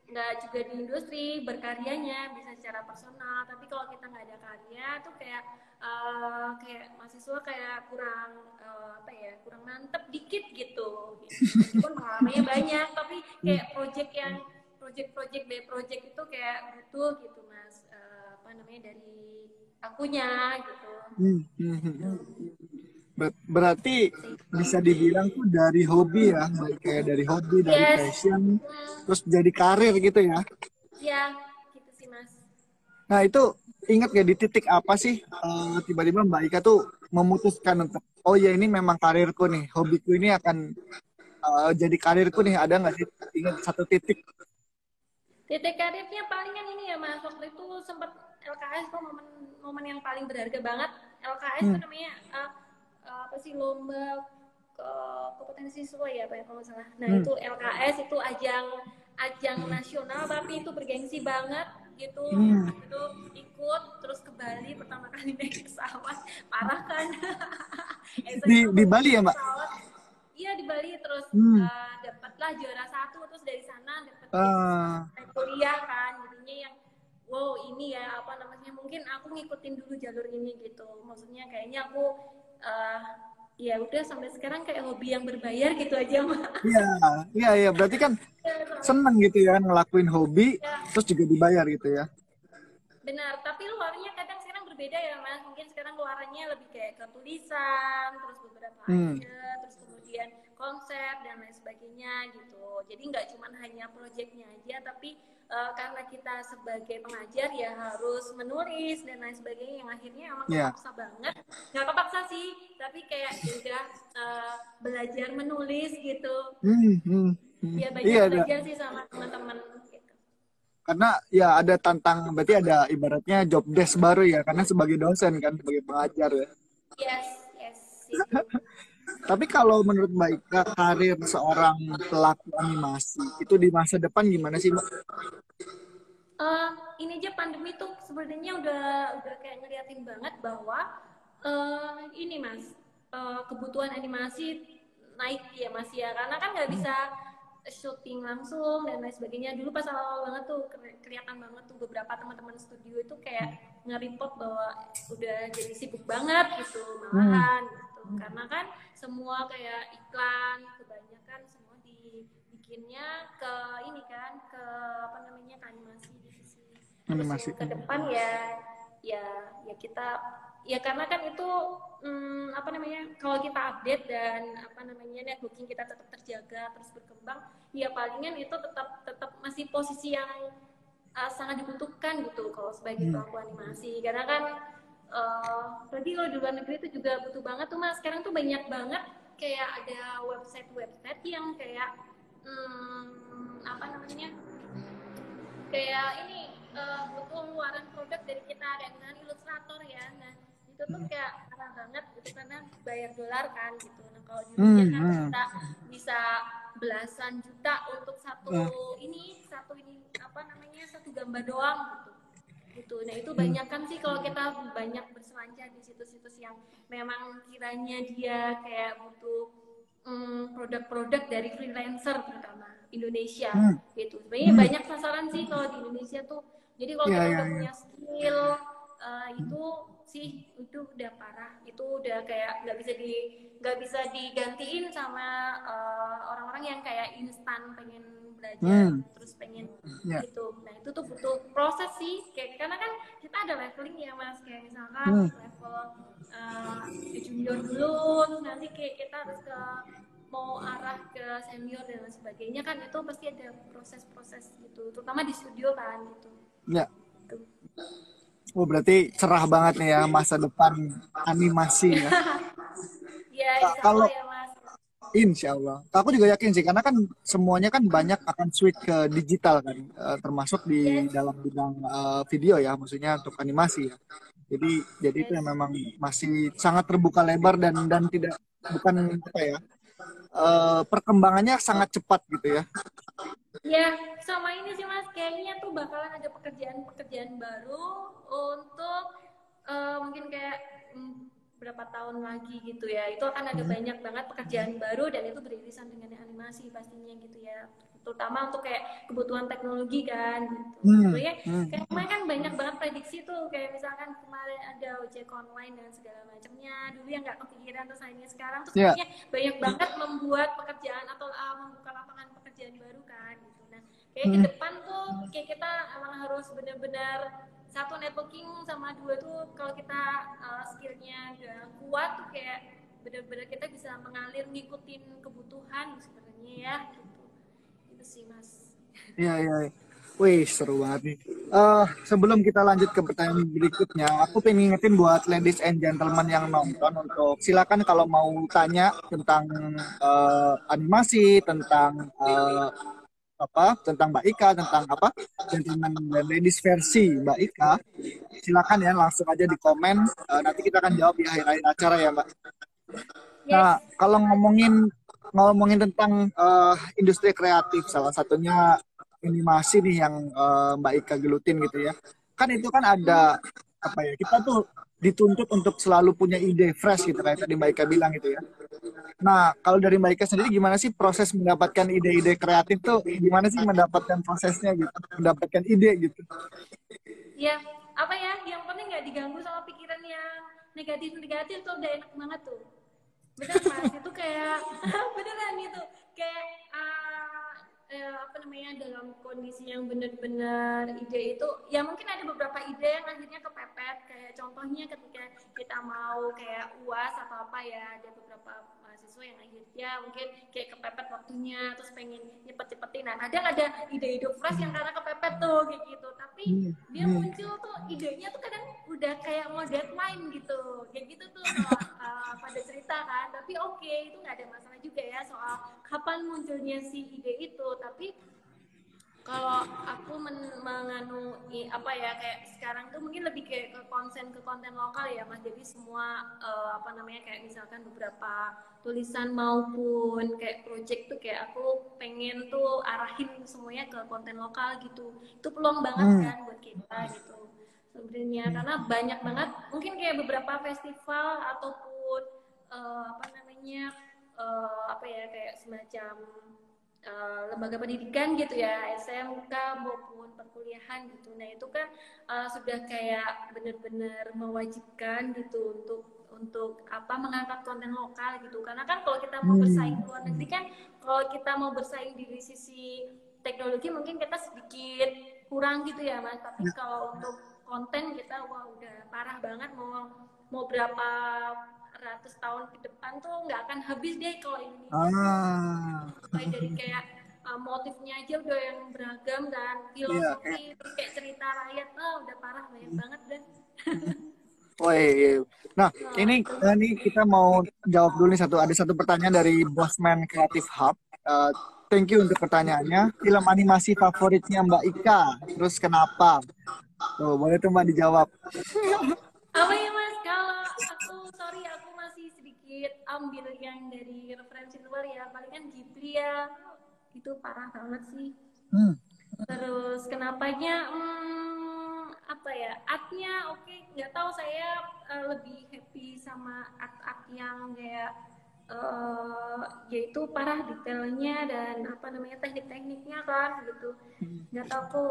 nggak juga di industri berkaryanya bisa secara personal. Tapi kalau kita nggak ada karya tuh kayak eh, kayak mahasiswa kayak kurang eh, apa ya kurang mantep dikit gitu. Meskipun pengalamannya banyak tapi kayak project yang project-project by project itu kayak butuh gitu mas. Eh, apa namanya dari akunya gitu. Hmm, hmm, hmm, hmm. Ber- berarti bisa dibilang tuh dari hobi ya, dari kayak dari hobi, dari Yes. passion, terus jadi karir gitu ya. ya gitu sih mas Nah itu ingat gak di titik apa sih eh, tiba-tiba Mbak Ika tuh memutuskan untuk oh ya ini memang karirku nih, hobiku ini akan eh, jadi karirku nih. Ada nggak sih ingat satu titik? titik karirnya palingan ini ya mas waktu itu sempat LKS tuh momen momen yang paling berharga banget LKS Hmm. tuh namanya uh, uh, apa sih lomba ke kompetensi siswa ya apa ya kalau salah nah Hmm. itu LKS itu ajang ajang nasional tapi itu bergengsi banget gitu Hmm. itu ikut terus ke Bali pertama kali naik pesawat parah kan Di- di Bali ya, Mbak? Pesawat. Iya di Bali terus Hmm. uh, dapatlah juara satu terus dari sana dapat Eh, naik kuliah kan jadinya yang wow ini ya apa namanya mungkin aku ngikutin dulu jalur ini gitu maksudnya kayaknya aku eh, ya udah sampai sekarang kayak hobi yang berbayar gitu aja mah Iya, iya, iya. Berarti kan seneng gitu ya ngelakuin hobi, terus juga dibayar gitu ya. benar tapi luarnya kadang sekarang berbeda ya mas mungkin sekarang luarannya lebih kayak ke tulisan terus beberapa Hmm. aja terus kemudian konsep dan lain sebagainya gitu jadi nggak cuma hanya proyeknya aja tapi eh, karena kita sebagai pengajar ya harus menulis dan lain sebagainya yang akhirnya emang Iya. kepaksa banget nggak kepaksa sih tapi kayak ya udah eh, belajar menulis gitu hmm, hmm. ya banyak Iya, ada. belajar sih sama teman-teman gitu. karena ya ada tantang, berarti ada ibaratnya job desk baru ya, karena sebagai dosen kan, sebagai pengajar ya. yes yes itu. Tapi kalau menurut Mbak Ika, karir seorang pelaku animasi itu di masa depan gimana sih Mbak? Eh, ini aja pandemi tuh sebenarnya udah udah kayak ngeliatin banget bahwa eh ini mas eh, kebutuhan animasi naik ya mas ya. Karena kan nggak bisa syuting langsung dan lain sebagainya. Dulu pas awal banget tuh keli- kelihatan banget tuh beberapa teman-teman studio itu kayak nge-report bahwa udah jadi sibuk banget gitu malahan gitu karena kan semua kayak iklan kebanyakan semua dibikinnya ke ini kan ke apa namanya ke animasi sih Terus Animasi. ke depan ya ya ya kita ya karena kan itu hmm, apa namanya kalau kita update dan apa namanya networking kita tetap terjaga terus berkembang ya palingan itu tetap tetap masih posisi yang uh, sangat dibutuhkan gitu kalau sebagai Hmm. pelaku animasi karena kan uh, tadi kalau di luar negeri itu juga butuh banget tuh mas. Sekarang tuh banyak banget kayak ada website website yang kayak hmm, apa namanya? Kayak ini uh, butuh luaran produk dari kita kayak misalnya ilustrator ya. Nah itu tuh kayak parah banget gitu karena bayar dolar kan gitu. Nah kalau di Hmm, kan hmm. bisa bisa belasan juta untuk satu Hmm. ini satu ini apa namanya satu gambar doang gitu gitu. Nah itu banyak kan sih kalau kita banyak berselancar di situs-situs yang memang kiranya dia kayak butuh mm, produk-produk dari freelancer terutama Indonesia. Hmm. gitu. Sebenarnya banyak sasaran sih kalau di Indonesia tuh. Jadi kalau Iya, kita iya, udah iya. punya skill eh, itu sih itu udah parah itu udah kayak nggak bisa di nggak bisa digantiin sama eh, orang-orang yang kayak instan pengen belajar Hmm. terus pengen Iya. gitu nah itu tuh butuh proses sih kayak karena kan kita ada leveling ya mas kayak misalkan Hmm. level uh, junior dulu terus nanti kayak kita harus ke mau arah ke senior dan lain sebagainya kan itu pasti ada proses-proses gitu terutama di studio kan gitu Ya. Gitu. Oh, berarti cerah banget nih ya masa depan animasi ya. ya insya kalau- ya mas Insya Allah. Aku juga yakin sih, karena kan semuanya kan banyak akan switch ke digital kan, eh, termasuk di Yes. dalam bidang eh, video ya, maksudnya untuk animasi ya. Jadi, jadi itu yang memang masih sangat terbuka lebar dan dan tidak bukan apa ya, eh, perkembangannya sangat cepat gitu ya. Ya, sama ini sih Mas, kayaknya tuh bakalan ada pekerjaan-pekerjaan baru untuk eh, mungkin kayak mm, berapa tahun lagi gitu ya. Itu akan ada banyak banget pekerjaan baru dan itu beririsan dengan animasi pastinya gitu ya. Terutama untuk kayak kebutuhan teknologi kan gitu. Hmm, Soalnya hmm. kayak kemarin kan banyak banget prediksi tuh kayak misalkan kemarin ada ojek online dan segala macamnya. Dulu yang nggak kepikiran terus akhirnya sekarang Iya. kayaknya banyak banget membuat pekerjaan atau uh, membuka lapangan pekerjaan baru kan gitu. Nah, kayak ke Hmm. depan tuh kayak kita emang harus benar-benar satu networking sama dua tuh kalau kita uh, skillnya udah kuat tuh kayak benar-benar kita bisa mengalir ngikutin kebutuhan sebenarnya ya gitu. Itu sih mas. Iya, iya. iya. Wih, seru banget nih. Eh, sebelum kita lanjut ke pertanyaan berikutnya, aku pengen ngingetin buat ladies and gentlemen yang nonton untuk silakan kalau mau tanya tentang eh, animasi, tentang eh, apa, tentang Mbak Ika, tentang apa, gentleman dan ladies versi Mbak Ika, silakan ya langsung aja di komen. Eh, nanti kita akan jawab di akhir-akhir acara ya, Mbak. Nah, kalau ngomongin ngomongin tentang eh, industri kreatif, salah satunya animasi nih yang eh, Mbak Ika gelutin gitu ya. Kan itu kan ada apa ya? Kita tuh dituntut untuk selalu punya ide fresh gitu kayak tadi Mbak Ika bilang gitu ya. Nah, kalau dari Mbak Ika sendiri gimana sih proses mendapatkan ide-ide kreatif tuh? Gimana sih mendapatkan prosesnya gitu? Mendapatkan ide gitu. ya apa ya yang penting nggak diganggu sama pikiran yang negatif negatif tuh udah enak banget tuh bener mas itu kayak beneran itu kayak ah, eh, apa namanya dalam kondisi yang benar-benar ide itu ya mungkin ada beberapa ide yang akhirnya kepepet. Kayak contohnya ketika kita mau kayak uas atau apa ya ada beberapa mahasiswa yang akhirnya mungkin kayak kepepet waktunya terus pengen cepet-cepetin nah kadang ada ide-ide fresh yang karena kepepet tuh kayak gitu. Tapi dia Hmm. muncul tuh idenya tuh kadang udah kayak mau deadline gitu. Kayak gitu tuh kalau uh, pada cerita kan. Tapi oke itu nggak ada masalah juga ya soal kapan munculnya si ide itu. Tapi kalau aku men- menganu apa ya kayak sekarang tuh mungkin lebih kayak ke konsen ke konten lokal ya mas. Jadi semua eh, apa namanya kayak misalkan beberapa tulisan maupun kayak project tuh kayak aku pengen tuh arahin semuanya ke konten lokal gitu. Itu peluang banget Hmm. kan buat kita gitu sebenarnya. Karena banyak banget mungkin kayak beberapa festival ataupun eh, apa namanya eh, apa ya kayak semacam eh, lembaga pendidikan gitu ya SMK maupun perkuliahan gitu. Nah itu kan eh, sudah kayak benar-benar mewajibkan gitu untuk untuk apa mengangkat konten lokal gitu. Karena kan kalau kita mau Hmm. bersaing di luar negeri kan kalau kita mau bersaing dari sisi teknologi mungkin kita sedikit kurang gitu ya mas. Tapi kalau untuk konten kita wah udah parah banget mau mau berapa ratus tahun ke depan tuh nggak akan habis deh kalau Indonesia Ah. mulai dari kayak uh, motifnya aja udah yang beragam kan Iya, filosofi terus kayak cerita rakyat oh udah parah banyak banget dan Woi, nah ini ini kita mau jawab dulu nih satu ada satu pertanyaan dari Bosman Creative Hub. Eh, thank you untuk pertanyaannya. Film animasi favoritnya Mbak Ika, terus kenapa? Tuh, boleh tuh Mbak dijawab. apa ya mas kalau aku sorry aku masih sedikit ambil yang dari referensi luar ya. Palingan Ghibli ya. Itu parah banget sih. Hmm. Terus kenapanya? Hmm, apa ya? Artnya oke. Nggak tahu saya eh, lebih happy sama art-art yang kayak eh yaitu parah detailnya dan apa namanya teknik-tekniknya kan gitu. Nggak tahu aku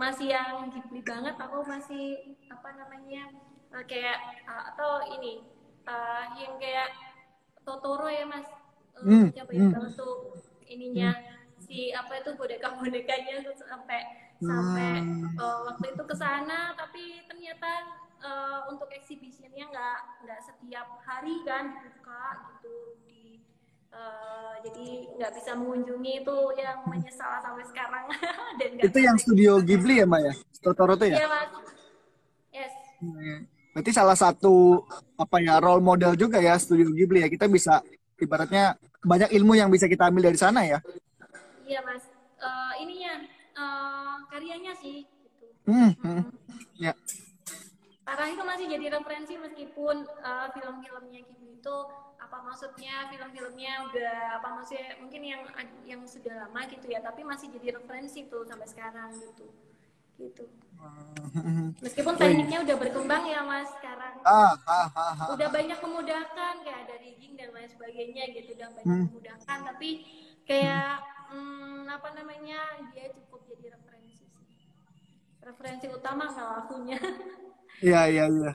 masih yang Ghibli banget aku masih apa namanya eh, kayak eh, atau ini eh, yang kayak Totoro ya mas? Eh, Hmm, siapa ya? hmm. tuh ininya si apa itu boneka bonekanya sampai sampai uh, waktu itu ke sana tapi ternyata uh, untuk exhibitionnya nggak nggak setiap hari kan dibuka gitu di uh, jadi nggak bisa mengunjungi itu yang menyesal sampai sekarang. Dan itu yang studio Ghibli ya mbak ya? Totoro itu ya? Iya mas. Yes berarti salah satu apa ya role model juga ya studio Ghibli ya kita bisa ibaratnya banyak ilmu yang bisa kita ambil dari sana ya iya mas uh, ininya uh, karyanya sih gitu. Hmm, hmm. Ya. Parah itu masih jadi referensi meskipun uh, film-filmnya gitu itu apa maksudnya film-filmnya udah apa maksudnya mungkin yang yang sudah lama gitu ya tapi masih jadi referensi tuh sampai sekarang gitu gitu. Meskipun tekniknya udah berkembang ya mas sekarang. Ah, ah, ah, ah. udah banyak memudahkan kayak ada rigging dan lain sebagainya gitu udah banyak hmm. memudahkan. Tapi kayak hmm, apa namanya dia cukup jadi referensi sih. Referensi utama salah satunya iya iya iya.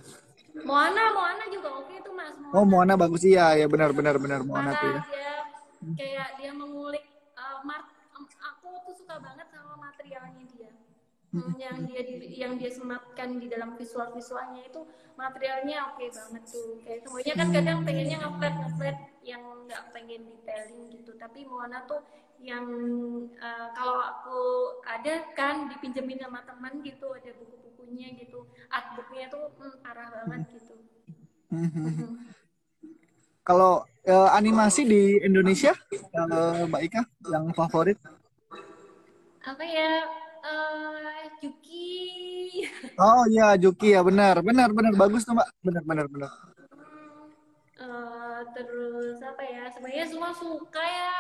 Moana Moana juga oke tuh mas Moana. oh Moana bagus. Iya ya benar benar benar Moana tuh ya. dia kayak dia mengulik uh, mart aku tuh suka banget sama materialnya dia hmm, yang dia di, yang dia sematkan di dalam visual visualnya itu materialnya oke okay banget tuh. Kayak semuanya kan kadang pengennya ngeflat ngeflat yang nggak pengen detailing gitu. Tapi Moana tuh yang uh, kalau aku ada kan dipinjemin sama teman gitu ada buku-bukunya gitu. Artbooknya tuh hmm, parah banget gitu. Mm-hmm. kalau uh, animasi di Indonesia uh, Mbak Ika yang favorit? Apa ya uh, Juki. Oh iya Juki ya benar benar benar bagus tuh Mbak. Benar benar benar. Uh, terus apa ya sebenarnya semua suka ya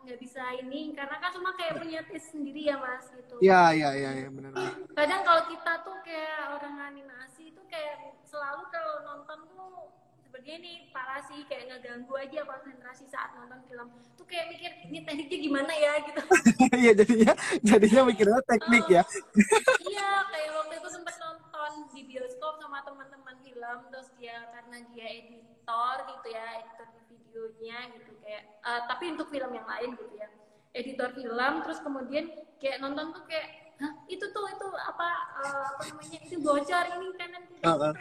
nggak bisa ini karena kan semua kayak punya taste sendiri ya mas gitu. Iya iya iya ya, benar kadang kalau kita tuh kayak orang animasi itu kayak selalu kalau nonton tuh sebenarnya ini parah sih kayak ngeganggu aja konsentrasi saat nonton film. Tuh kayak mikir ini tekniknya gimana ya? gitu. Iya jadinya jadinya mikirnya teknik uh, ya iya kayak waktu itu sempet nonton di bioskop sama teman-teman film terus dia karena dia editor gitu ya editor videonya gitu kayak uh, tapi untuk film yang lain gitu ya. Editor film terus kemudian kayak nonton tuh kayak Hah, itu tuh itu apa uh, apa namanya itu bocor ini kanan kiri. Uh, uh.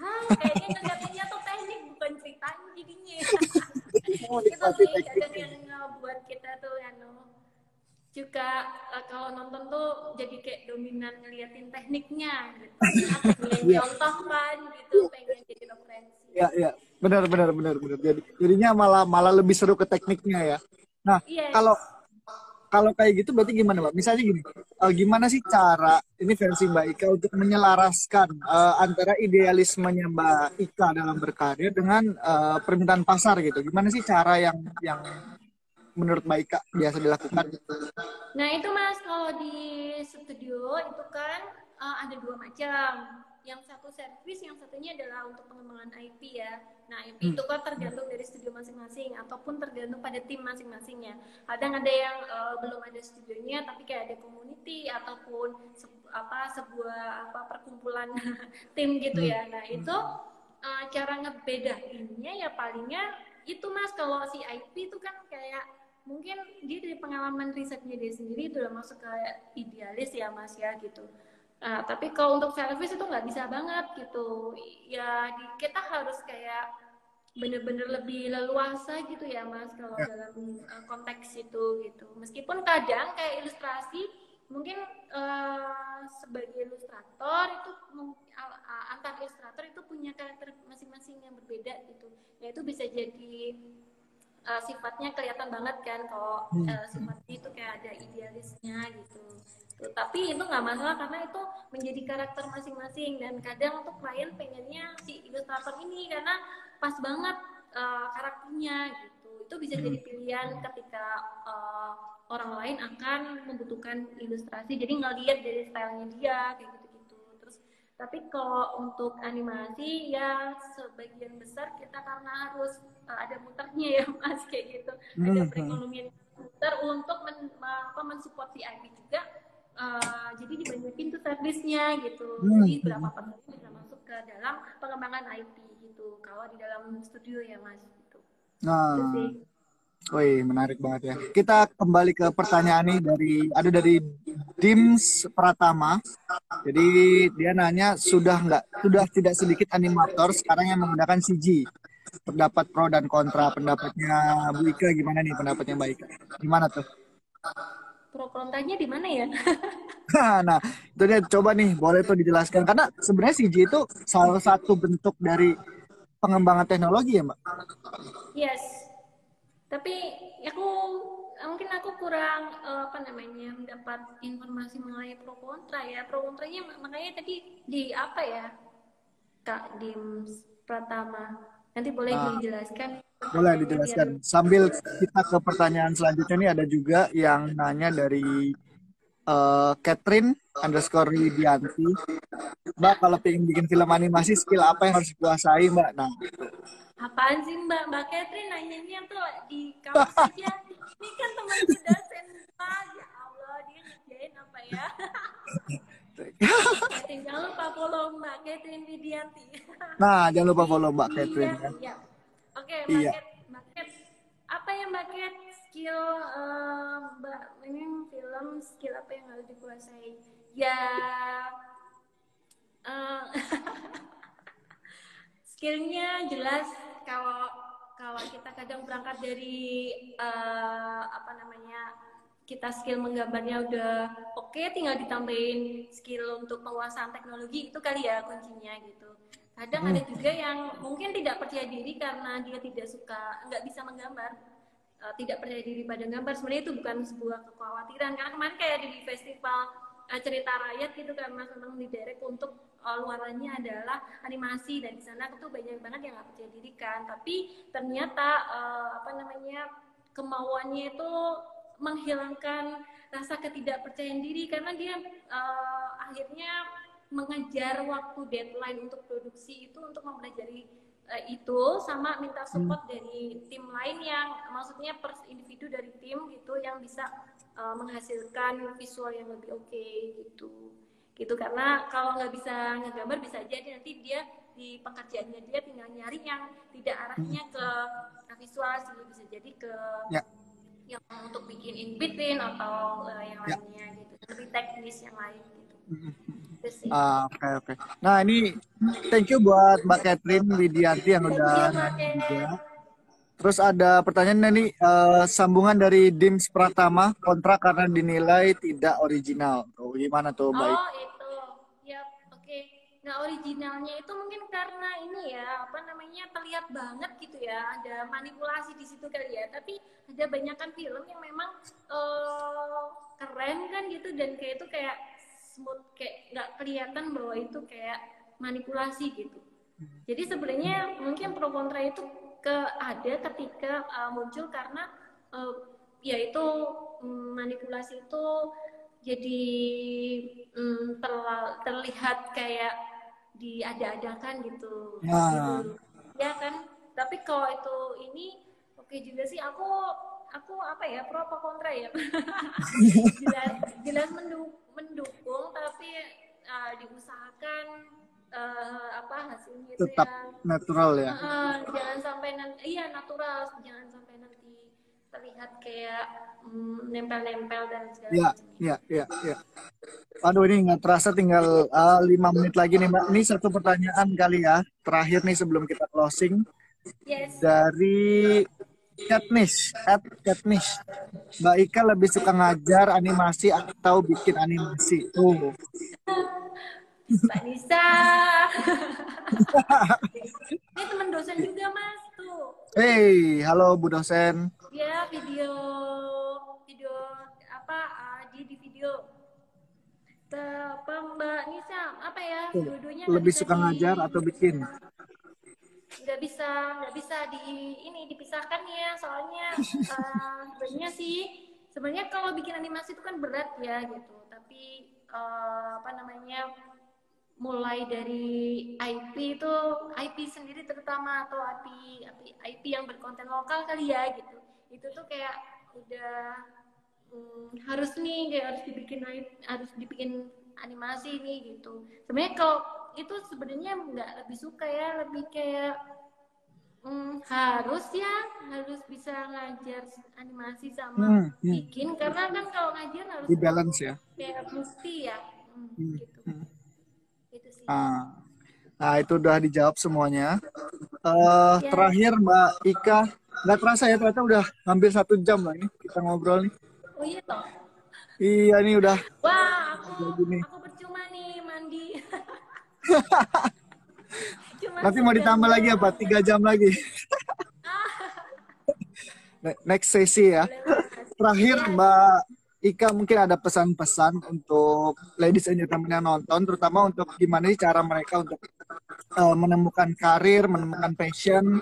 Hah, kayaknya ngeliatinnya tuh teknik bukan ceritanya jadinya. Oh, itu sih kadang yang buat kita tuh ya no juga uh, kalau nonton tuh jadi kayak dominan ngeliatin tekniknya gitu. Yang iya. contoh kan gitu pengen jadi referensi. Ya ya benar benar benar benar. Jadi jadinya malah malah lebih seru ke tekniknya ya. Nah yeah. kalau kalau kayak gitu berarti gimana mbak misalnya gini uh, gimana sih cara ini versi mbak Ika untuk menyelaraskan uh, antara idealismenya mbak Ika dalam berkarya dengan uh, permintaan pasar gitu? Gimana sih cara yang yang menurut mbak Ika biasa dilakukan? Nah itu mas kalau di studio itu kan uh, ada dua macam yang satu servis, yang satunya adalah untuk pengembangan IP ya. Nah, IP hmm. itu kan tergantung dari studio masing-masing ataupun tergantung pada tim masing-masingnya. Kadang ada yang uh, belum ada studionya tapi kayak ada community ataupun se apa sebuah apa perkumpulan tim gitu ya. Hmm. Nah, itu uh, cara ngebedainnya ya palingnya itu Mas kalau si IP itu kan kayak mungkin dia dari pengalaman risetnya dia sendiri itu udah masuk ke idealis ya Mas ya gitu Nah, tapi kalau untuk service itu nggak bisa banget gitu. Ya di, kita harus kayak bener-bener lebih leluasa gitu ya mas kalau ya. dalam uh, konteks itu gitu. Meskipun kadang kayak ilustrasi mungkin uh, sebagai ilustrator itu antar ilustrator itu punya karakter masing-masing yang berbeda gitu. Ya itu bisa jadi uh, sifatnya kelihatan banget kan kalau uh, sifatnya itu kayak ada idealisnya gitu gitu. Tapi itu nggak masalah karena itu menjadi karakter masing-masing dan kadang untuk klien pengennya si ilustrator ini karena pas banget uh, karakternya gitu. Itu bisa jadi pilihan ketika uh, orang lain akan membutuhkan ilustrasi. Jadi ngeliat dari stylenya dia kayak gitu-gitu. Tapi kalau untuk animasi ya sebagian besar kita karena harus uh, ada muternya ya mas kayak gitu. Ada hmm, hmm. perekonomian muter untuk men, apa, mensupport si IP juga uh, jadi dibanyakin tuh servisnya gitu hmm. jadi berapa persen bisa masuk ke dalam pengembangan IP gitu kalau di dalam studio ya mas gitu nah Wih, menarik banget ya. Kita kembali ke pertanyaan nih dari ada dari Dims Pratama. Jadi dia nanya sudah nggak sudah tidak sedikit animator sekarang yang menggunakan CG. Pendapat pro dan kontra. Pendapatnya Bu Ika gimana nih pendapatnya Mbak Ika? Gimana tuh? Pro kontranya di mana ya? nah, itu dia coba nih boleh tuh dijelaskan karena sebenarnya CG itu salah satu bentuk dari pengembangan teknologi ya, Mbak? Yes, tapi aku mungkin aku kurang uh, apa namanya mendapat informasi mengenai pro kontra ya. Pro kontranya makanya tadi di apa ya kak di Pratama. Nanti boleh nah, dijelaskan. boleh dijelaskan. Sambil kita ke pertanyaan selanjutnya ini ada juga yang nanya dari uh, Catherine underscore Lidianti Mbak kalau pengen bikin film animasi skill apa yang harus dikuasai Mbak? Nah. Apaan sih mbak? Mbak Catherine nanyanya tuh di kampus aja ini kan teman dosen pak ya Allah dia ngerjain apa ya? Catherine jangan lupa follow mbak Catherine Widianti. Nah jangan lupa follow mbak Catherine iya, iya. oke mbak iya. Cat mbak Cat apa ya mbak Cat skill uh, mbak ini film skill apa yang harus dikuasai? Ya uh, skillnya jelas kalau kalau kita kadang berangkat dari uh, apa namanya kita skill menggambarnya udah oke okay, tinggal ditambahin skill untuk penguasaan teknologi itu kali ya kuncinya gitu. Kadang hmm. ada juga yang mungkin tidak percaya diri karena dia tidak suka nggak bisa menggambar uh, tidak percaya diri pada gambar. Sebenarnya itu bukan sebuah kekhawatiran. Karena kemarin kayak di festival uh, cerita rakyat gitu kan mas memang diderek untuk uh, luarannya adalah animasi. Dan di sana tuh banyak banget yang nggak percaya diri kan. Tapi ternyata uh, apa namanya kemauannya itu menghilangkan rasa ketidakpercayaan diri. Karena dia uh, akhirnya mengejar waktu deadline untuk produksi itu untuk mempelajari itu sama minta support hmm. dari tim lain yang maksudnya per individu dari tim gitu yang bisa uh, menghasilkan visual yang lebih oke okay, gitu gitu karena kalau nggak bisa ngegambar bisa jadi nanti dia di pekerjaannya dia tinggal nyari yang tidak arahnya hmm. ke, visual sih bisa jadi ke ya. yang untuk bikin in between atau uh, yang ya. lainnya gitu lebih teknis yang lain gitu. Hmm. Ah, oke okay, oke. Okay. Nah ini thank you buat Mbak Catherine Widianti yang udah juga. Terus ada pertanyaan nih uh, sambungan dari Dims Pratama kontrak karena dinilai tidak original. Oh, gimana tuh, Mbak? Oh, itu. Ya, oke. Okay. Nah, originalnya itu mungkin karena ini ya, apa namanya? terlihat banget gitu ya, ada manipulasi di situ kali ya. Tapi ada banyak kan film yang memang uh, keren kan gitu dan kayak itu kayak smooth kayak nggak kelihatan bahwa itu kayak manipulasi gitu. Jadi sebenarnya mungkin pro kontra itu ke ada ketika uh, muncul karena uh, yaitu um, manipulasi itu jadi um, terlihat kayak diada-adakan gitu. Nah. Ya kan? Tapi kalau itu ini oke okay juga sih aku aku apa ya pro apa kontra ya jelas jelas mendukung tapi uh, diusahakan uh, apa hasilnya itu tetap yang, natural ya. Uh, jangan sampai nanti iya natural. Jangan sampai nanti terlihat kayak mm, nempel-nempel mm, dan segala ya ya ya ya. Aduh ini nggak terasa tinggal uh, lima menit lagi nih mbak. Ini satu pertanyaan kali ya terakhir nih sebelum kita closing. Yes. dari Katniss, at Katniss. Mbak Ika lebih suka ngajar animasi atau bikin animasi? Oh. Mbak Nisa. Ini teman dosen juga mas tuh. Hey, halo Bu dosen. Ya video video apa uh, di di video apa Mbak Nisa apa ya dua-duanya lebih suka di... ngajar atau bikin nggak bisa nggak bisa di ini dipisahkan ya soalnya uh, sebenarnya sih sebenarnya kalau bikin animasi itu kan berat ya gitu. Tapi uh, apa namanya mulai dari IP itu IP sendiri terutama atau IP IP, IP yang berkonten lokal kali ya gitu. Itu tuh kayak udah hmm, harus nih kayak harus dibikin harus dibikin animasi nih gitu. Sebenarnya kalau itu sebenarnya nggak lebih suka ya lebih kayak Hmm, harus ya, harus bisa ngajar animasi sama Hmm, hmm. bikin karena kan kalau ngajar harus Di balance ya. kayak mesti ya. Hmm, Hmm, gitu. hmm. Itu sih. Ah. Nah, itu udah dijawab semuanya. Eh, Ya. terakhir Mbak Ika, nggak terasa ya ternyata udah hampir satu jam lah nih kita ngobrol nih. Oh iya toh. Iya nih udah. Wah, aku gini. aku percuma nih mandi. Cuma Nanti mau ditambah lagi apa? Tiga jam lagi. Ne- Next sesi ya. Terakhir Mbak Ika mungkin ada pesan-pesan untuk ladies and gentlemen yang nonton, terutama untuk gimana sih cara mereka untuk eh, menemukan karir, menemukan passion,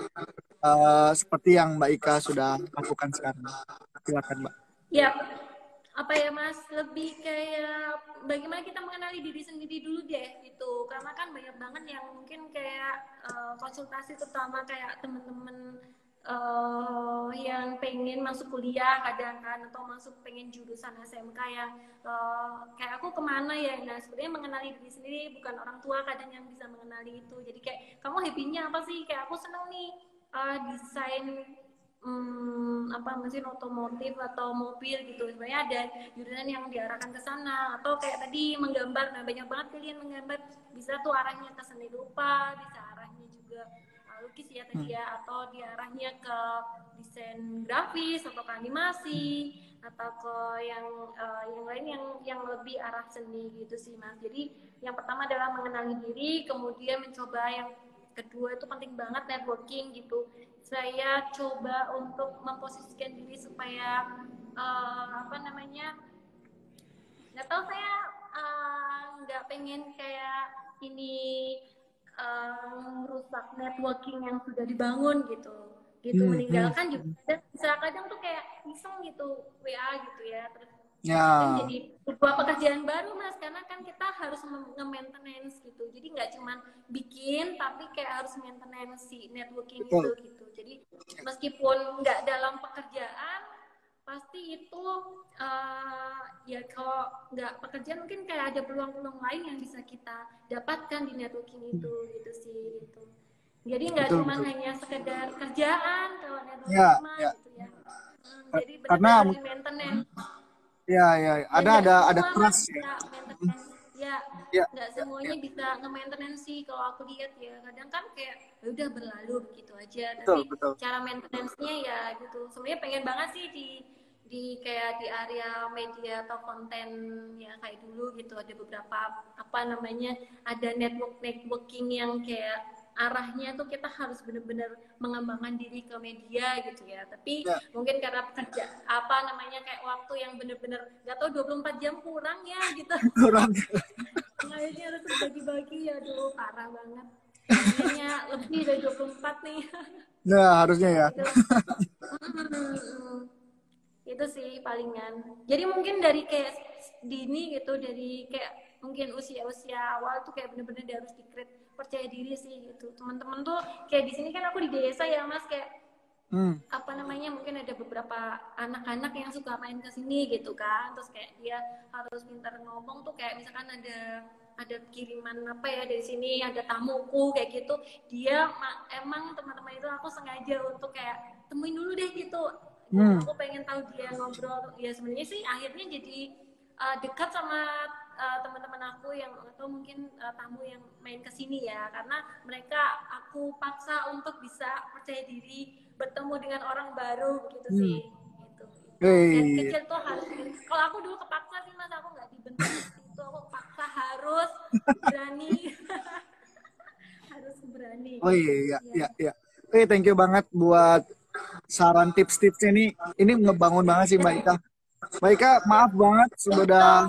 eh, seperti yang Mbak Ika sudah lakukan sekarang. Silakan Mbak. Ya, apa ya Mas, lebih kayak bagaimana kita mengenali diri sendiri dulu deh gitu. Karena kan banyak banget yang mungkin kayak eh, konsultasi terutama kayak temen-temen eh, yang pengen masuk kuliah kadang kan atau masuk pengen jurusan SMK yang eh, kayak aku ke mana ya? Nah sebenarnya mengenali diri sendiri bukan orang tua kadang yang bisa mengenali itu. Jadi kayak kamu happy-nya apa sih? Kayak aku seneng nih eh, desain hmm, apa mesin otomotif atau mobil gitu. Sebenarnya ada jurusan yang diarahkan ke sana atau kayak tadi menggambar. Nah banyak banget pilihan menggambar. Bisa tuh arahnya ke seni rupa bisa arahnya juga uh, lukis ya tadi ya atau diarahnya ke desain grafis atau ke animasi atau ke yang uh, yang lain yang yang lebih arah seni gitu sih mas. Jadi yang pertama adalah mengenali diri kemudian mencoba yang kedua itu penting banget networking gitu saya coba untuk memposisikan diri supaya uh, apa namanya nggak tahu saya uh, nggak pengen kayak ini uh, merusak networking yang sudah dibangun gitu. Gitu Hmm, meninggalkan juga dan kadang tuh kayak iseng gitu WA gitu ya terus Ya. kan jadi sebuah pekerjaan baru mas karena kan kita harus nge-maintenance gitu jadi nggak cuman bikin tapi kayak harus maintenance si networking Betul. itu gitu jadi meskipun nggak dalam pekerjaan pasti itu eh, ya kalau nggak pekerjaan mungkin kayak ada peluang-peluang lain yang bisa kita dapatkan di networking itu gitu sih gitu jadi nggak cuma betul. hanya sekedar kerjaan kalau networking Ya, mah ya. gitu ya Hmm, jadi Karena- benar-benar di maintenance Ya, ya, ada Ya, ada ada trust ya. Ya, Ya, nggak semuanya bisa nge-maintenance sih kalau aku lihat ya. Kadang kan kayak ya udah berlalu begitu aja. Betul, Tapi betul. cara maintenance-nya ya gitu. Sebenarnya pengen banget sih di di kayak di area media atau konten ya kayak dulu gitu ada beberapa apa namanya ada network networking yang kayak arahnya tuh kita harus benar-benar mengembangkan diri ke media gitu ya tapi Ya. mungkin karena kerja apa namanya kayak waktu yang benar-benar nggak tahu 24 jam kurang ya gitu Kurang. akhirnya harus bagi-bagi ya dulu parah banget akhirnya lebih dari 24 nih Nah, harusnya ya. gitu. Itu sih palingan jadi mungkin dari kayak dini gitu dari kayak mungkin usia-usia awal tuh kayak bener-bener dia harus dikrit percaya diri sih gitu teman-teman tuh kayak di sini kan aku di desa ya mas kayak Hmm. apa namanya mungkin ada beberapa anak-anak yang suka main ke sini gitu kan terus kayak dia harus pintar ngomong tuh kayak misalkan ada ada kiriman apa ya dari sini ada tamuku kayak gitu dia ma- emang teman-teman itu aku sengaja untuk kayak temuin dulu deh gitu Hmm. aku pengen tahu dia ngobrol ya sebenarnya sih akhirnya jadi uh, dekat sama uh, teman-teman aku yang atau mungkin uh, tamu yang main ke sini ya karena mereka aku paksa untuk bisa percaya diri bertemu dengan orang baru gitu Hmm. sih gitu. Hey. Dari kecil tuh harus kalau aku dulu kepaksa sih mas aku nggak dibentuk itu aku paksa harus berani harus berani Oh iya, iya, iya, iya. Oke, thank you banget buat saran tips-tipsnya nih. Ini ngebangun banget sih Mbak Ika. Mbak Ika, maaf banget sudah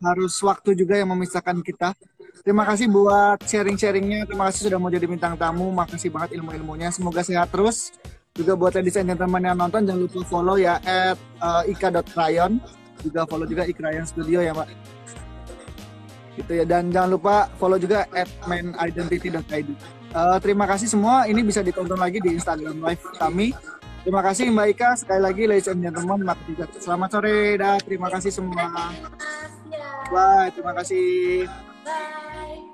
harus waktu juga yang memisahkan kita. Terima kasih buat sharing-sharingnya. Terima kasih sudah mau jadi bintang tamu. Makasih banget ilmu-ilmunya. Semoga sehat terus. Juga buat ladies and gentlemen yang nonton, jangan lupa follow ya at uh. Juga follow juga ikrayon studio ya Mbak. Gitu ya. Dan jangan lupa follow juga at mainidentity.id. Uh, terima kasih semua. Ini bisa ditonton lagi di Instagram live kami. Terima kasih Mbak Ika. Sekali lagi ladies and gentlemen. Selamat sore. Dah. Terima kasih semua. Bye, terima kasih. Bye.